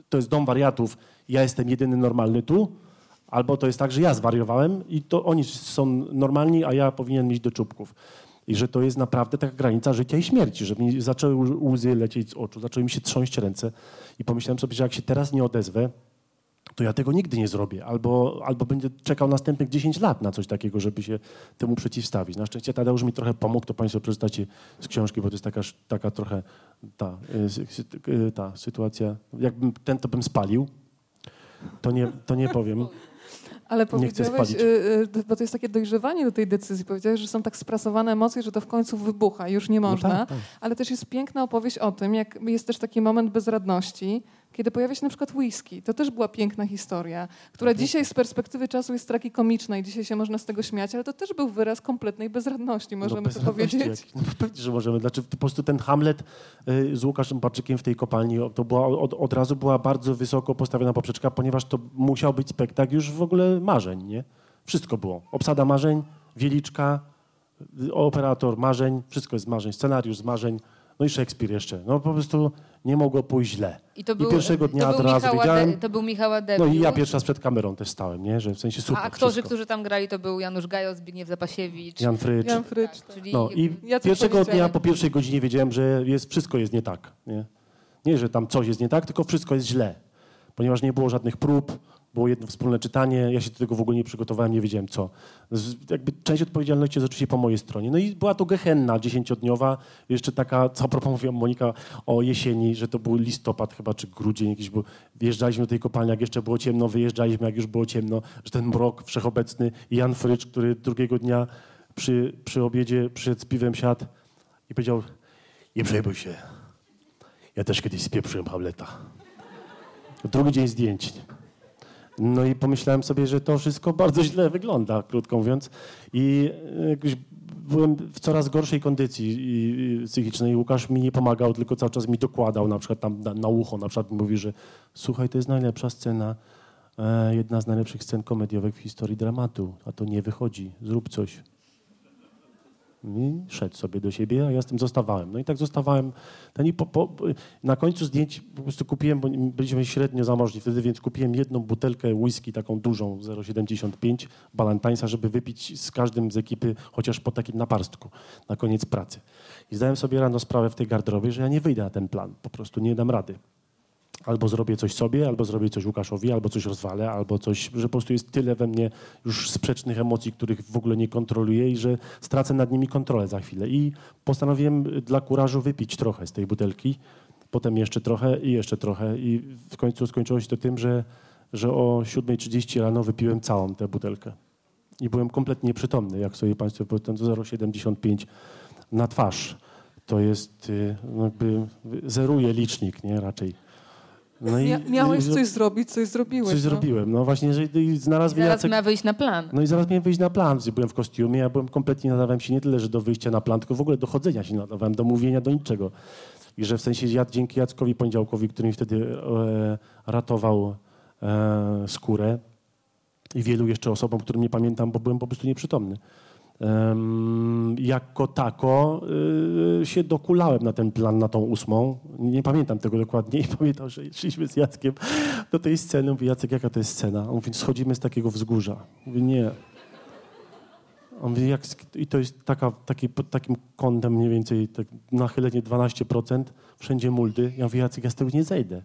Speaker 2: to jest dom wariatów, ja jestem jedyny normalny tu, albo to jest tak, że ja zwariowałem i to oni są normalni, a ja powinien iść do czubków. I że to jest naprawdę taka granica życia i śmierci, że mi zaczęły łzy- lecieć z oczu, zaczęły mi się trząść ręce i pomyślałem sobie, że jak się teraz nie odezwę, to ja tego nigdy nie zrobię. Albo, albo będę czekał następnych 10 lat na coś takiego, żeby się temu przeciwstawić. Na szczęście Tadeusz mi trochę pomógł, to Państwo przeczytacie z książki, bo to jest taka, taka trochę ta, y, ta sytuacja. Jakbym ten, to bym spalił. To nie, to nie powiem.
Speaker 1: Ale powiedziałeś, y, y, bo to jest takie dojrzewanie do tej decyzji, powiedziałeś, że są tak sprasowane emocje, że to w końcu wybucha, już nie no można. No tak, tak. Ale też jest piękna opowieść o tym, jak jest też taki moment bezradności, kiedy pojawia się na przykład whisky. To też była piękna historia, która dzisiaj z perspektywy czasu jest tragikomiczna i dzisiaj się można z tego śmiać, ale to też był wyraz kompletnej bezradności, możemy no, bezradności to powiedzieć.
Speaker 2: No, pewnie, że możemy. Znaczy, po prostu ten Hamlet y, z Łukaszem Barczykiem w tej kopalni, to była, od, od razu była bardzo wysoko postawiona poprzeczka, ponieważ to musiał być spektakl już w ogóle marzeń, nie? Wszystko było. Obsada marzeń, Wieliczka, operator marzeń, wszystko jest z marzeń, scenariusz z marzeń, no i Szekspir jeszcze. No po prostu nie mogło pójść źle. I, to był, I pierwszego dnia to od razu wiedziałem.
Speaker 3: De, to był Michała
Speaker 2: No i ja pierwszy raz przed kamerą też stałem, nie? Że w sensie super.
Speaker 3: A aktorzy,
Speaker 2: wszystko.
Speaker 3: którzy tam grali, to był Janusz Gajo, Zbigniew Zapasiewicz.
Speaker 2: Jan Frycz.
Speaker 1: Jan Frycz. Tak,
Speaker 2: czyli no i pierwszego dnia po pierwszej godzinie wiedziałem, że jest, wszystko jest nie tak. Nie? nie, że tam coś jest nie tak, tylko wszystko jest źle. Ponieważ nie było żadnych prób, było jedno wspólne czytanie, ja się do tego w ogóle nie przygotowałem, nie wiedziałem co. Jakby część odpowiedzialności jest oczywiście po mojej stronie. No i była to gehenna dziesięciodniowa, jeszcze taka, co propos mówiła Monika o jesieni, że to był listopad chyba, czy grudzień jakiś był. Wjeżdżaliśmy do tej kopalni, jak jeszcze było ciemno, wyjeżdżaliśmy, jak już było ciemno, że ten mrok wszechobecny Jan Frycz, który drugiego dnia przy, przy obiedzie przed piwem siadł i powiedział, nie przejmuj się, ja też kiedyś spieprzyłem Hamleta. Drugi dzień zdjęć. No i pomyślałem sobie, że to wszystko bardzo źle wygląda, krótko mówiąc. I e, jakoś byłem w coraz gorszej kondycji psychicznej. Łukasz mi nie pomagał, tylko cały czas mi dokładał, na przykład tam na, na ucho, na przykład mówi, że słuchaj, to jest najlepsza scena, e, jedna z najlepszych scen komediowych w historii dramatu, a to nie wychodzi, zrób coś. I szedł sobie do siebie, a ja z tym zostawałem. No i tak zostawałem. Ten po, po, na końcu zdjęć po prostu kupiłem, bo byliśmy średnio zamożni wtedy, więc kupiłem jedną butelkę whisky, taką dużą, 0,75 Balantańsa, żeby wypić z każdym z ekipy, chociaż po takim naparstku, na koniec pracy. I zdałem sobie rano sprawę w tej garderobie, że ja nie wyjdę na ten plan, po prostu nie dam rady albo zrobię coś sobie, albo zrobię coś Łukaszowi, albo coś rozwalę, albo coś, że po prostu jest tyle we mnie już sprzecznych emocji, których w ogóle nie kontroluję i że stracę nad nimi kontrolę za chwilę. I postanowiłem dla kurażu wypić trochę z tej butelki, potem jeszcze trochę i jeszcze trochę i w końcu skończyło się to tym, że, że o 7.30 rano wypiłem całą tę butelkę. I byłem kompletnie nieprzytomny, jak sobie Państwo powiedzą, 0,75 na twarz. To jest y, jakby zeruje licznik, nie raczej.
Speaker 1: No i, miałeś coś zrobić, coś zrobiłeś.
Speaker 2: Coś no. zrobiłem. No właśnie, że znalazł
Speaker 3: Zaraz Jacek... miał wyjść na plan.
Speaker 2: No i zaraz miałem wyjść na plan. Byłem w kostiumie, ja byłem kompletnie nadawałem się nie tyle, że do wyjścia na plan, tylko w ogóle do chodzenia się nadawałem, do mówienia, do niczego. I że w sensie ja dzięki Jackowi Poniedziałkowi, który mi wtedy e, ratował e, skórę i wielu jeszcze osobom, którym nie pamiętam, bo byłem po prostu nieprzytomny jako tako y, się dokulałem na ten plan, na tą ósmą. Nie pamiętam tego dokładnie i pamiętam, że szliśmy z Jackiem do tej sceny. Mówi, Jacek, jaka to jest scena? On mówi, schodzimy z takiego wzgórza. Mówi, nie. On mówi, jak, i to jest taka, taki, pod takim kątem mniej więcej, tak nachylenie 12%, wszędzie muldy. Ja mówię, Jacek, ja z tego nie zejdę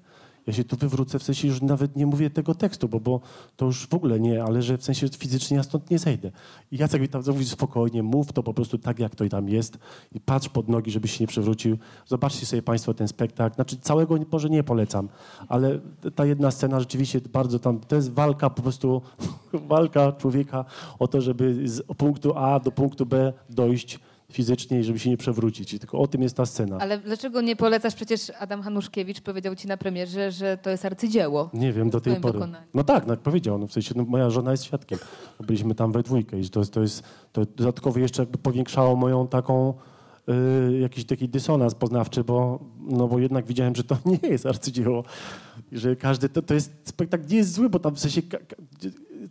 Speaker 2: ja się tu wywrócę, w sensie już nawet nie mówię tego tekstu, bo, bo to już w ogóle nie, ale że w sensie fizycznie ja stąd nie zejdę. I Jacek mi tam mówi spokojnie, mów to po prostu tak, jak to tam jest i patrz pod nogi, żebyś się nie przewrócił. Zobaczcie sobie Państwo ten spektakl. Znaczy całego może nie polecam, ale ta jedna scena rzeczywiście bardzo tam, to jest walka po prostu, walka człowieka o to, żeby z punktu A do punktu B dojść fizycznie i żeby się nie przewrócić. tylko o tym jest ta scena.
Speaker 3: Ale dlaczego nie polecasz? Przecież Adam Hanuszkiewicz powiedział ci na premierze, że to jest arcydzieło.
Speaker 2: Nie wiem, do tej pory. Dokonaniu. No tak, no, powiedział. No, w sensie no, moja żona jest świadkiem. Byliśmy tam we dwójkę i to, to jest to dodatkowo jeszcze powiększało moją taką y, jakiś taki dysonans poznawczy, bo, no bo jednak widziałem, że to nie jest arcydzieło. Że każdy, to, to jest spektakl nie jest zły, bo tam w sensie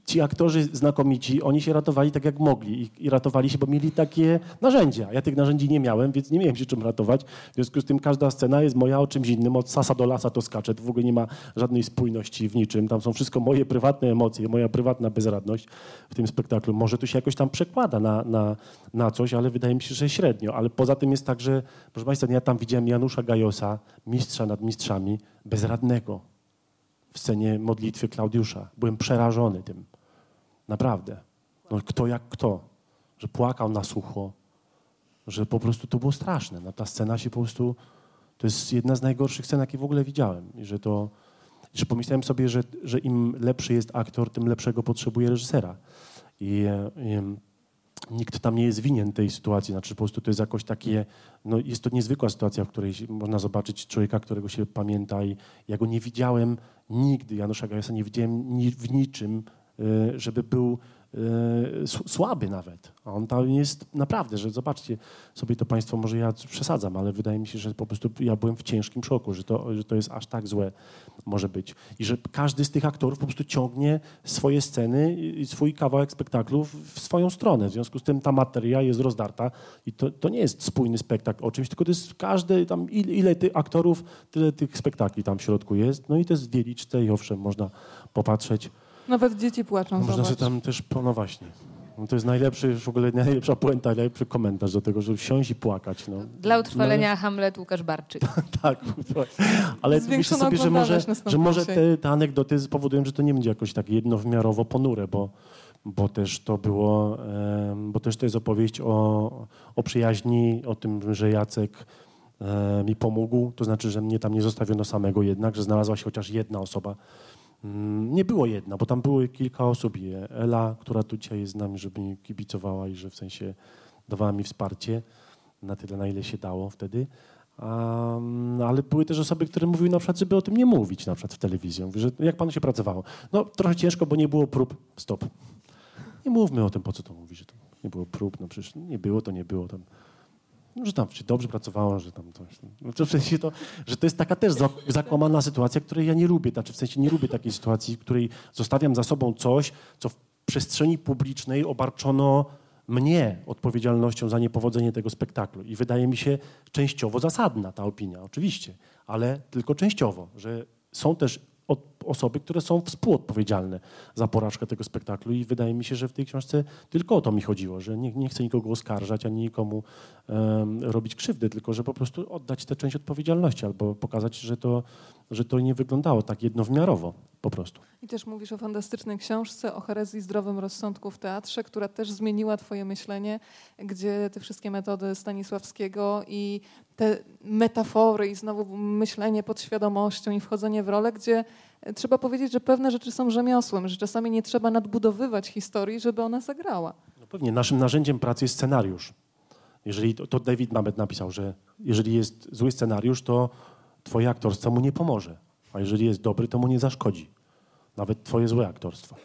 Speaker 2: ci aktorzy znakomici, oni się ratowali tak jak mogli I, i, ratowali się, bo mieli takie narzędzia. Ja tych narzędzi nie miałem, więc nie miałem się czym ratować. W związku z tym każda scena jest moja o czymś innym. Od sasa do lasa to skacze. To w ogóle nie ma żadnej spójności w niczym. Tam są wszystko moje prywatne emocje, moja prywatna bezradność w tym spektaklu. Może to się jakoś tam przekłada na, na, na coś, ale wydaje mi się, że średnio. Ale poza tym jest tak, że, proszę Państwa, ja tam widziałem Janusza Gajosa, mistrza nad mistrzami, bezradnego scenie modlitwy Klaudiusza. Byłem przerażony tym. Naprawdę. No, kto jak kto. Że płakał na sucho. Że po prostu to było straszne. No, ta scena się po prostu... To jest jedna z najgorszych scen, jakie w ogóle widziałem. I że to... Że pomyślałem sobie, że, że im lepszy jest aktor, tym lepszego potrzebuje reżysera. I, i nikt tam nie jest winien tej sytuacji. Znaczy po prostu to jest jakoś takie, no jest to niezwykła sytuacja, w której można zobaczyć człowieka, którego się pamięta i ja go nie widziałem nigdy, Janusza Gajasa nie widziałem ni w niczym, y, żeby był słaby nawet. A on tam jest naprawdę, że zobaczcie sobie to Państwo, może ja przesadzam, ale wydaje mi się, że po prostu ja byłem w ciężkim szoku, że to, że to jest aż tak złe może być. I że każdy z tych aktorów po prostu ciągnie swoje sceny i swój kawałek spektaklu w swoją stronę. W związku z tym ta materia jest rozdarta i to, to nie jest spójny spektakl o czymś, tylko to jest każdy tam, ile, ile tych aktorów, tyle tych spektakli tam w środku jest. No i to jest wieliczce i owszem, można popatrzeć.
Speaker 1: Nawet dzieci płaczą.
Speaker 2: Można
Speaker 1: sobie
Speaker 2: tam też, no właśnie. No to jest najlepszy, w ogóle najlepsza puenta, najlepszy komentarz do tego, żeby wsiąść i płakać. No.
Speaker 3: Dla utrwalenia no, Hamlet Łukasz Barczyk.
Speaker 2: tak, ale myślę sobie, że może, że może te, te anegdoty spowodują, że to nie będzie jakoś tak jednowymiarowo ponure, bo, bo też to było, bo też to jest opowieść o, o przyjaźni, o tym, że Jacek mi pomógł, to znaczy, że mnie tam nie zostawiono samego jednak, że znalazła się chociaż jedna osoba, nie było jedna, bo tam było kilka osób. Ela, która tu dzisiaj jest z nami, żeby mi kibicowała i że w sensie dawała mi wsparcie na tyle, na ile się dało wtedy. Um, ale były też osoby, które mówiły na przykład, żeby o tym nie mówić na przykład w telewizji. Mówi, że jak panu się pracowało? No trochę ciężko, bo nie było prób. Stop. Nie mówmy o tym, po co to mówi, że to nie było prób. No przecież nie było, to nie było. Tam że tam się dobrze pracowało, że tam coś. No, w sensie to, że to jest taka też zakłamana sytuacja, której ja nie lubię. Znaczy w sensie nie lubię takiej sytuacji, w której zostawiam za sobą coś, co w przestrzeni publicznej obarczono mnie odpowiedzialnością za niepowodzenie tego spektaklu. I wydaje mi się częściowo zasadna ta opinia, oczywiście, ale tylko częściowo, że są też osoby, które są współodpowiedzialne za porażkę tego spektaklu i wydaje mi się, że w tej książce tylko o to mi chodziło, że nie, nie chcę nikogo oskarżać, ani nikomu um, robić krzywdy, tylko że po prostu oddać tę część odpowiedzialności albo pokazać, że to, że to nie wyglądało tak jednowymiarowo po prostu.
Speaker 1: I też mówisz o fantastycznej książce o herezji zdrowym rozsądku w teatrze, która też zmieniła twoje myślenie, gdzie te wszystkie metody Stanisławskiego i te metafory i znowu myślenie pod świadomością i wchodzenie w rolę, gdzie trzeba powiedzieć, że pewne rzeczy są rzemiosłem, że czasami nie trzeba nadbudowywać historii, żeby ona zagrała.
Speaker 2: No pewnie. Naszym narzędziem pracy jest scenariusz. Jeżeli to, to David Mamet napisał, że jeżeli jest zły scenariusz, to twoje aktorstwo mu nie pomoże. A jeżeli jest dobry, to mu nie zaszkodzi. Nawet twoje złe aktorstwo.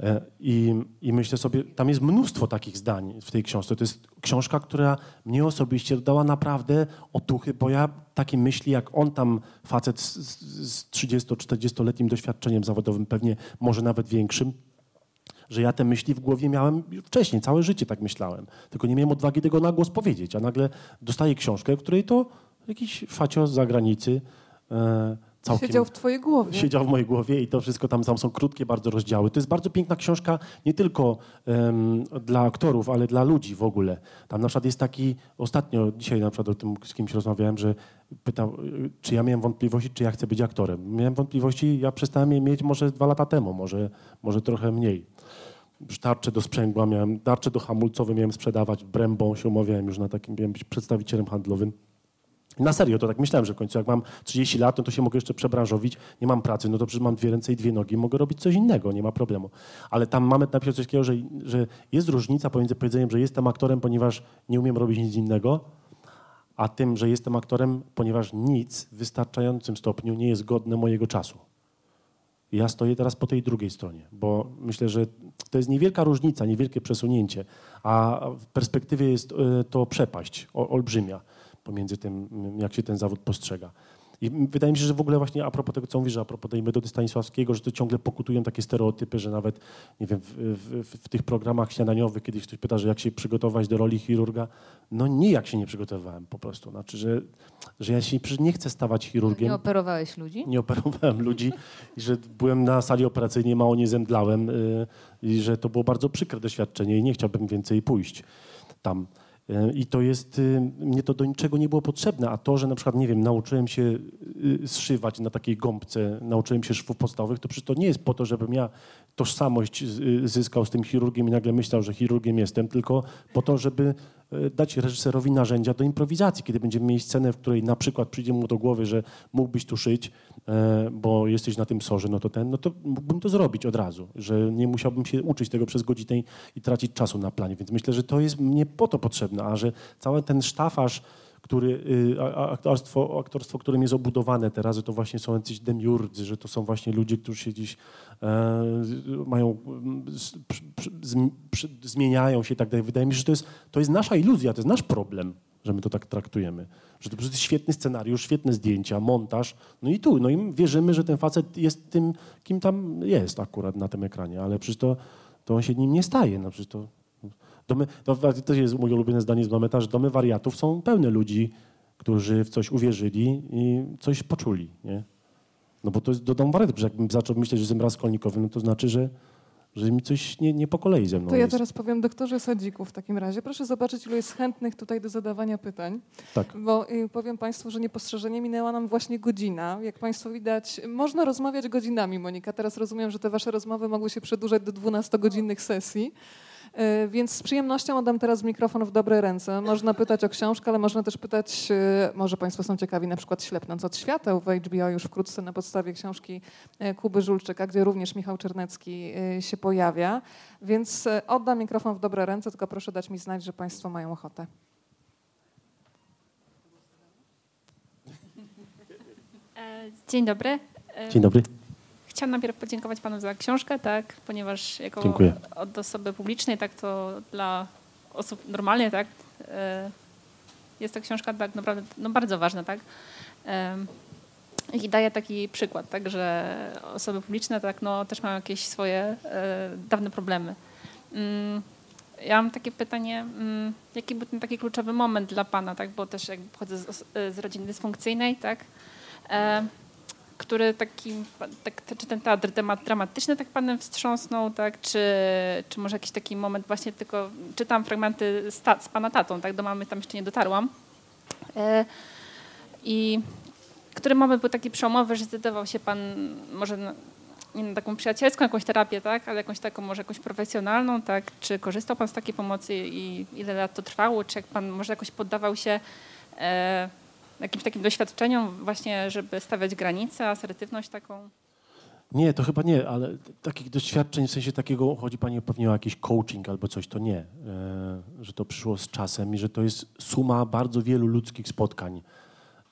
Speaker 2: E, I, I, myślę sobie, tam jest mnóstwo takich zdań w tej książce. To jest książka, która mnie osobiście dodała naprawdę otuchy, bo ja takie myśli, jak on tam, facet z, z 30-40-letnim doświadczeniem zawodowym, pewnie może nawet większym, że ja te myśli w głowie miałem wcześniej, całe życie tak myślałem. Tylko nie miałem odwagi tego na głos powiedzieć, a nagle dostaję książkę, w której to jakiś facio z zagranicy e,
Speaker 1: Całkiem siedział w twojej głowie.
Speaker 2: Siedział w mojej głowie i to wszystko tam, tam są krótkie bardzo rozdziały. To jest bardzo piękna książka nie tylko um, dla aktorów, ale dla ludzi w ogóle. Tam na przykład jest taki, ostatnio dzisiaj na przykład o tym z kimś rozmawiałem, że pytał, czy ja miałem wątpliwości, czy ja chcę być aktorem. Miałem wątpliwości, ja przestałem je mieć może dwa lata temu, może, może trochę mniej. Tarcze do sprzęgła miałem, tarcze do hamulcowe miałem sprzedawać, brębą się umawiałem już na takim, miałem być przedstawicielem handlowym. Na serio, to tak myślałem, że w końcu jak mam 30 lat, no to się mogę jeszcze przebranżowić, nie mam pracy, no to przecież mam dwie ręce i dwie nogi, mogę robić coś innego, nie ma problemu. Ale tam mamy napisał coś takiego, że, że jest różnica pomiędzy powiedzeniem, że jestem aktorem, ponieważ nie umiem robić nic innego, a tym, że jestem aktorem, ponieważ nic w wystarczającym stopniu nie jest godne mojego czasu. ja stoję teraz po tej drugiej stronie, bo myślę, że to jest niewielka różnica, niewielkie przesunięcie, a w perspektywie jest e, to przepaść olbrzymia pomiędzy tym, jak się ten zawód postrzega. I wydaje mi się, że w ogóle właśnie a propos tego, co mówisz, a propos tej metody Stanisławskiego, że to ciągle pokutują takie stereotypy, że nawet, nie wiem, w, w, w tych programach śniadaniowych, kiedyś ktoś pyta, że jak się przygotować do roli chirurga, no nijak się nie przygotowywałem po prostu. Znaczy, że, że ja się nie chcę stawać chirurgiem.
Speaker 3: Nie operowałeś ludzi?
Speaker 2: Nie operowałem ludzi i że byłem na sali operacyjnej, mało nie zemdlałem yy, i że to było bardzo przykre doświadczenie i nie chciałbym więcej pójść tam. E, I to jest, y, mnie to do niczego nie było potrzebne, a to, że na przykład, nie wiem, nauczyłem się y, zszywać na takiej gąbce, nauczyłem się szwów podstawowych, to przecież to nie jest po to, żebym ja tożsamość y, zyskał z tym chirurgiem i nagle myślał, że chirurgiem jestem, tylko po to, żeby dać reżyserowi narzędzia do improwizacji. Kiedy będziemy mieli scenę, w której na przykład przyjdzie mu do głowy, że mógłbyś tu szyć, e, bo jesteś na tym sorze, no to ten, no to mógłbym to zrobić od razu, że nie musiałbym się uczyć tego przez godzinę i tracić czasu na planie. Więc myślę, że to jest mnie po to potrzebne, a że cały ten sztafaż, który, y, aktorstwo, aktorstwo, którym jest obudowane teraz, to właśnie są jacyś demiurdzy, że to są właśnie ludzie, którzy się gdzieś e, mają, z, zmieniają się i tak dalej. Wydaje mi się, że to jest, to jest nasza iluzja, to jest nasz problem, że my to tak traktujemy. Że to jest świetny scenariusz, świetne zdjęcia, montaż. No i tu, no i wierzymy, że ten facet jest tym, kim tam jest akurat na tym ekranie, ale przecież to, to on się nim nie staje. No przecież to Domy, to, jest moje ulubione zdanie z Mameta, że domy wariatów są pełne ludzi, którzy w coś uwierzyli i coś poczuli. Nie? No bo to jest do domu wariatów. Jakbym zaczął myśleć, że jestem raskolnikowym, no to znaczy, że, że mi coś nie, nie po kolei ze mną
Speaker 1: To ja
Speaker 2: jest.
Speaker 1: teraz powiem doktorze Sadziku w takim razie. Proszę zobaczyć, ilu jest chętnych tutaj do zadawania pytań.
Speaker 2: Tak.
Speaker 1: Bo y, powiem Państwu, że niepostrzeżenie minęła nam właśnie godzina. Jak Państwo widać, można rozmawiać godzinami, Monika. Teraz rozumiem, że te Wasze rozmowy mogły się przedłużać do 12-godzinnych sesji. E, więc z przyjemnością oddam teraz mikrofon w dobre ręce. Można pytać o książkę, ale można też pytać, e, może Państwo są ciekawi, na przykład Ślepnąc od świateł w HBO już wkrótce na podstawie książki e, Kuby Żulczyka, gdzie również Michał Czernecki się pojawia. Więc oddam mikrofon w dobre ręce, tylko proszę dać mi znać, że Państwo mają ochotę.
Speaker 4: Dzień dobry.
Speaker 2: Dzień dobry
Speaker 4: chciałam najpierw podziękować panu za książkę, tak, ponieważ jako
Speaker 2: Dziękuję.
Speaker 4: od osoby publicznej, tak to dla osób normalnie, tak, e, jest to książka tak naprawdę no, bardzo ważna, tak. I daje taki przykład, tak, że osoby publiczne tak, no, też mają jakieś swoje e, dawne problemy. Mm, ja mam takie pytanie, mm, jaki był ten taki kluczowy moment dla Pana, tak? bo też jak pochodzę z, z rodziny dysfunkcyjnej, tak? Który taki, tak, czy ten teatr dramatyczny tak panem wstrząsnął, tak? Czy, czy może jakiś taki moment właśnie tylko, czytam fragmenty z, ta, z pana tatą, tak? Do mamy tam jeszcze nie dotarłam. E, I który moment był taki przełomowy, że zdecydował się pan może na, nie na taką przyjacielską jakąś terapię, tak? Ale jakąś taką może jakąś profesjonalną, tak? Czy korzystał pan z takiej pomocy i ile lat to trwało? Czy jak pan może jakoś poddawał się e, jakimś takim doświadczeniom właśnie, żeby stawiać granice, asertywność taką?
Speaker 2: Nie, to chyba nie, ale takich doświadczeń, w sensie takiego, chodzi Pani pewnie o jakiś coaching albo coś, to nie. E, że to przyszło z czasem i że to jest suma bardzo wielu ludzkich spotkań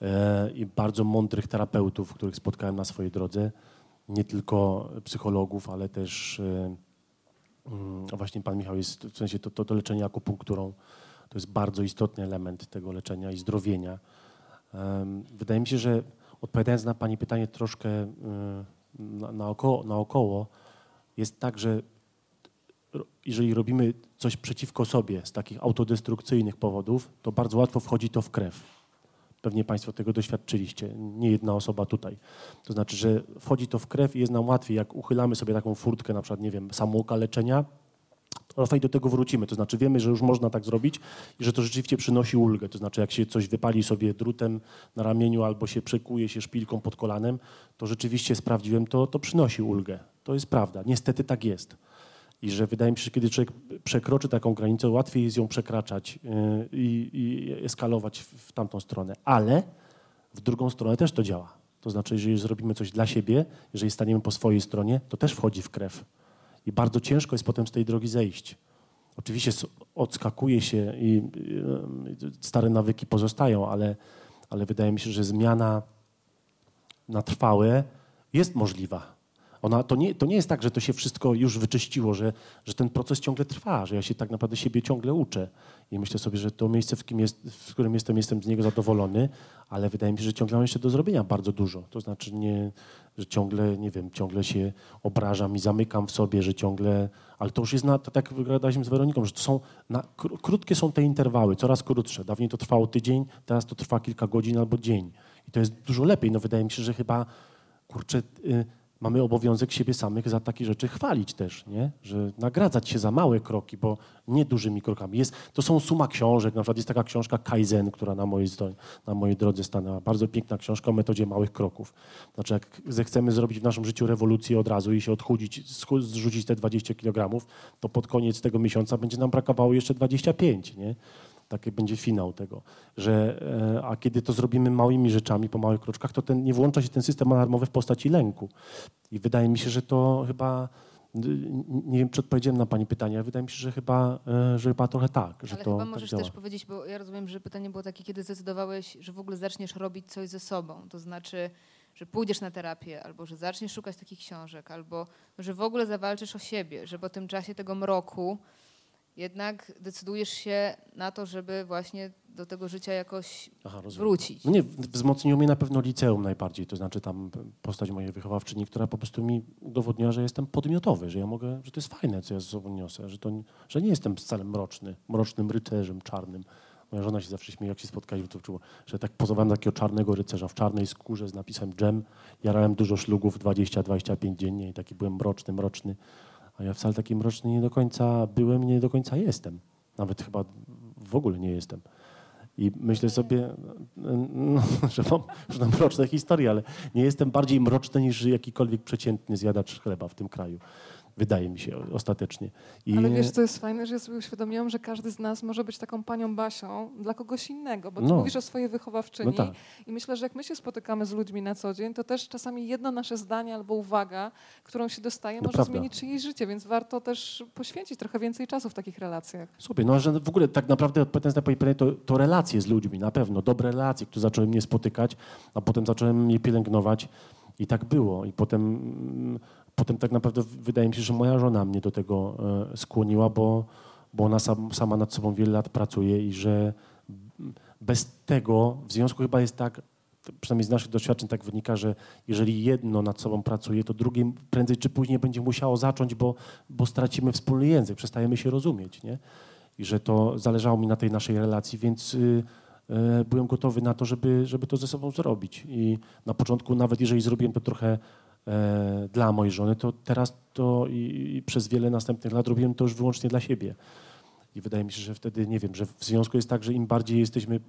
Speaker 2: e, i bardzo mądrych terapeutów, których spotkałem na swojej drodze. Nie tylko psychologów, ale też e, mm, właśnie Pan Michał jest, w sensie to, to, to leczenie akupunkturą, to jest bardzo istotny element tego leczenia i zdrowienia. Wydaje mi się, że odpowiadając na Pani pytanie troszkę naokoło, naokoło, jest tak, że jeżeli robimy coś przeciwko sobie z takich autodestrukcyjnych powodów, to bardzo łatwo wchodzi to w krew. Pewnie Państwo tego doświadczyliście, nie jedna osoba tutaj. To znaczy, że wchodzi to w krew i jest nam łatwiej, jak uchylamy sobie taką furtkę, na przykład, nie wiem, samookaleczenia, i do tego wrócimy. To znaczy wiemy, że już można tak zrobić i że to rzeczywiście przynosi ulgę. To znaczy jak się coś wypali sobie drutem na ramieniu albo się przekuje się szpilką pod kolanem, to rzeczywiście sprawdziłem, to, to przynosi ulgę. To jest prawda. Niestety tak jest. I że wydaje mi się, że kiedy człowiek przekroczy taką granicę, łatwiej jest ją przekraczać yy, i, i eskalować w tamtą stronę. Ale w drugą stronę też to działa. To znaczy, jeżeli zrobimy coś dla siebie, jeżeli staniemy po swojej stronie, to też wchodzi w krew. I bardzo ciężko jest potem z tej drogi zejść. Oczywiście odskakuje się i stare nawyki pozostają, ale, ale wydaje mi się, że zmiana na trwałe jest możliwa. Ona, to, nie, to nie jest tak, że to się wszystko już wyczyściło, że, że ten proces ciągle trwa, że ja się tak naprawdę siebie ciągle uczę. I myślę sobie, że to miejsce, w, kim jest, w którym jestem, jestem z niego zadowolony, ale wydaje mi się, że ciągle mam jeszcze do zrobienia bardzo dużo. To znaczy, nie, że ciągle, nie wiem, ciągle się obrażam i zamykam w sobie, że ciągle, ale to już jest na, to tak wygadaliśmy z Weroniką, że to są, na, krótkie są te interwały, coraz krótsze. Dawniej to trwało tydzień, teraz to trwa kilka godzin albo dzień. I to jest dużo lepiej. No wydaje mi się, że chyba, kurczę, y, mamy obowiązek siebie samych za takie rzeczy chwalić też, nie? Że nagradzać się za małe kroki, bo nie dużymi krokami. Jest, to są suma książek, na przykład jest taka książka Kaizen, która na mojej, na mojej drodze stanęła. Bardzo piękna książka o metodzie małych kroków. Znaczy jak zechcemy zrobić w naszym życiu rewolucję od razu i się odchudzić, zrzucić te 20 kg, to pod koniec tego miesiąca będzie nam brakowało jeszcze 25, nie? Taki będzie finał tego, że e, a kiedy to zrobimy małymi rzeczami, po małych kroczkach, to ten, nie włącza się ten system alarmowy w postaci lęku. I wydaje mi się, że to chyba nie wiem, czy odpowiedziałem na Pani pytanie, ale wydaje mi się, że chyba, e, że chyba trochę tak. Że
Speaker 3: ale
Speaker 2: to
Speaker 3: chyba
Speaker 2: tak
Speaker 3: możesz
Speaker 2: działa.
Speaker 3: też powiedzieć, bo ja rozumiem, że pytanie było takie, kiedy zdecydowałeś, że w ogóle zaczniesz robić coś ze sobą. To znaczy, że pójdziesz na terapię, albo że zaczniesz szukać takich książek, albo że w ogóle zawalczysz o siebie, że po tym czasie tego mroku jednak decydujesz się na to, żeby właśnie do tego życia jakoś Aha, wrócić.
Speaker 2: Nie, wzmocniło mnie na pewno liceum najbardziej, to znaczy tam postać mojej wychowawczyni, która po prostu mi udowodniła, że jestem podmiotowy, że ja mogę, że to jest fajne, co ja ze sobą niosę, że, to, że nie jestem wcale mroczny, mrocznym rycerzem czarnym. Moja żona się zawsze śmieje, jak się spotkaliśmy, to czuło, że tak pozowałem takiego czarnego rycerza w czarnej skórze z napisem dżem. Jarałem dużo szlugów, 20-25 dziennie i taki byłem mroczny, mroczny. A ja wcale taki mroczny nie do końca byłem, nie do końca jestem. Nawet chyba w ogóle nie jestem. I myślę sobie, no, że mam mroczne historie, ale nie jestem bardziej mroczny niż jakikolwiek przeciętny zjadacz chleba w tym kraju. Wydaje mi się ostatecznie.
Speaker 1: I... Ale wiesz, co jest fajne, że ja sobie uświadomiłam, że każdy z nas może być taką panią Basią dla kogoś innego, bo ty no. mówisz o swojej wychowawczyni no tak. i myślę, że jak my się spotykamy z ludźmi na co dzień, to też czasami jedno nasze zdanie albo uwaga, którą się dostaje, no może prawda. zmienić czyjeś życie, więc warto też poświęcić trochę więcej czasu w takich relacjach.
Speaker 2: Sobie, no że w ogóle tak naprawdę odpowiadając na pytanie, to, to relacje z ludźmi, na pewno, dobre relacje, które zaczęły mnie spotykać, a potem zacząłem je pielęgnować. I tak było. I potem mm, potem tak naprawdę wydaje mi się, że moja żona mnie do tego e, skłoniła, bo, bo ona sam, sama nad sobą wiele lat pracuje i że bez tego w związku chyba jest tak, przynajmniej z naszych doświadczeń tak wynika, że jeżeli jedno nad sobą pracuje, to drugie prędzej czy później będzie musiało zacząć, bo, bo stracimy wspólny język, przestajemy się rozumieć. Nie? I że to zależało mi na tej naszej relacji, więc y, y, byłem gotowy na to, żeby, żeby to ze sobą zrobić. I na początku, nawet jeżeli zrobiłem to trochę dla mojej żony, to teraz to i, i, przez wiele następnych lat robiłem to już wyłącznie dla siebie. I wydaje mi się, że wtedy, nie wiem, że w związku jest tak, że im bardziej jesteśmy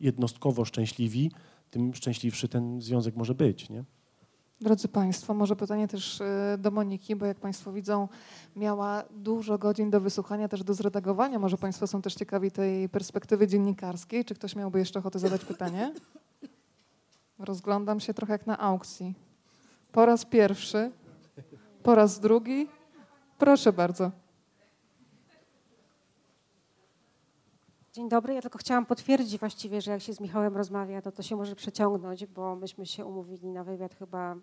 Speaker 2: jednostkowo szczęśliwi, tym szczęśliwszy ten związek może być, nie?
Speaker 1: Drodzy Państwo, może pytanie też e, do Moniki, bo jak Państwo widzą, miała dużo godzin do wysłuchania, też do zredagowania. Może Państwo są też ciekawi tej perspektywy dziennikarskiej. Czy ktoś miałby jeszcze ochotę zadać pytanie? Rozglądam się trochę jak na aukcji. Po raz pierwszy, po raz drugi. Proszę bardzo.
Speaker 5: Dzień dobry. Ja tylko chciałam potwierdzić właściwie, że jak się z Michałem rozmawia, to to się może przeciągnąć, bo myśmy się umówili na wywiad chyba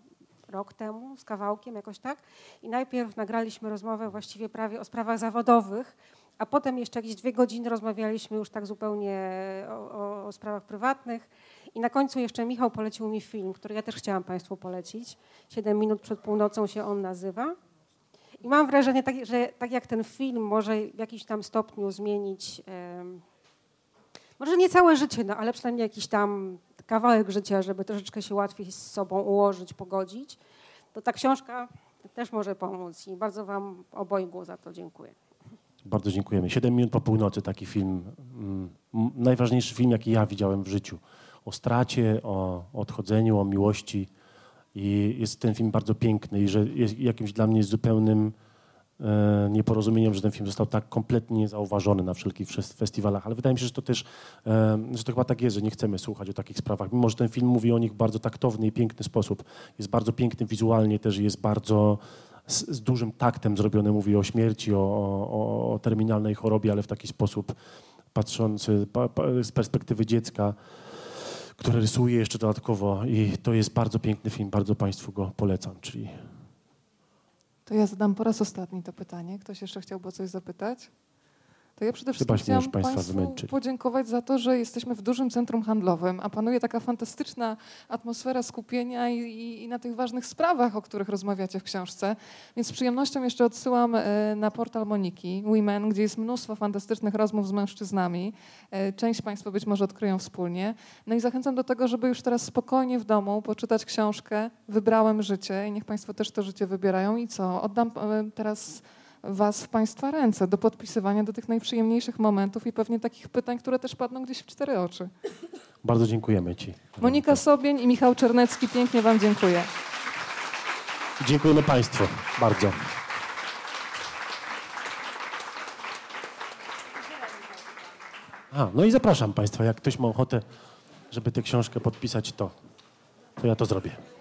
Speaker 5: rok temu z kawałkiem, jakoś tak. I najpierw nagraliśmy rozmowę właściwie prawie o sprawach zawodowych, a potem jeszcze jakieś dwie godziny rozmawialiśmy już tak zupełnie o, o, o sprawach prywatnych. I na końcu jeszcze Michał polecił mi film, który ja też chciałam Państwu polecić. Siedem minut przed północą się on nazywa. I mam wrażenie, tak, że tak jak ten film może w jakimś tam stopniu zmienić, może nie całe życie, no, ale przynajmniej jakiś tam kawałek życia, żeby troszeczkę się łatwiej z sobą ułożyć, pogodzić, to ta książka też może pomóc i bardzo Wam obojgu za to dziękuję.
Speaker 2: Bardzo dziękujemy. Siedem minut po północy taki film, mm, najważniejszy film, jaki ja widziałem w życiu o stracie, o odchodzeniu, o miłości. I jest ten film bardzo piękny i że jest jakimś dla mnie zupełnym e, nieporozumieniem, że ten film został tak kompletnie zauważony na wszelkich festiwalach, ale wydaje mi się, że to też, e, że to chyba tak jest, że nie chcemy słuchać o takich sprawach, mimo że ten film mówi o nich w bardzo taktowny i piękny sposób. Jest bardzo piękny wizualnie też jest bardzo z, z dużym taktem zrobiony, mówi o śmierci, o, o, o terminalnej chorobie, ale w taki sposób patrzący pa, pa, z perspektywy dziecka które rysuje jeszcze dodatkowo i to jest bardzo piękny film, bardzo Państwu go polecam. Czyli...
Speaker 1: To ja zadam po raz ostatni to pytanie. Ktoś jeszcze chciałby coś zapytać? To ja przede wszystkim
Speaker 2: Chyba
Speaker 1: chciałam
Speaker 2: państwa
Speaker 1: Państwu
Speaker 2: wymęczyć.
Speaker 1: podziękować za to, że jesteśmy w dużym centrum handlowym, a panuje taka fantastyczna atmosfera skupienia i, i, i na tych ważnych sprawach, o których rozmawiacie w książce. Więc z przyjemnością jeszcze odsyłam e, na portal Moniki Women, gdzie jest mnóstwo fantastycznych rozmów z mężczyznami. E, Część Państwo być może odkryją wspólnie. No i zachęcam do tego, żeby już teraz spokojnie w domu poczytać książkę Wybrałem życie i niech Państwo też to życie wybierają. I co? Oddam e, teraz Was w Państwa ręce do podpisywania do tych najprzyjemniejszych momentów i pewnie takich pytań, które też padną gdzieś w cztery oczy.
Speaker 2: Bardzo dziękujemy Ci.
Speaker 1: Monika Sobień i Michał Czernecki, pięknie Wam dziękuję.
Speaker 2: Dziękujemy Państwu bardzo. A, no i zapraszam Państwa, jak ktoś ma ochotę, żeby tę książkę podpisać, to, to ja to zrobię.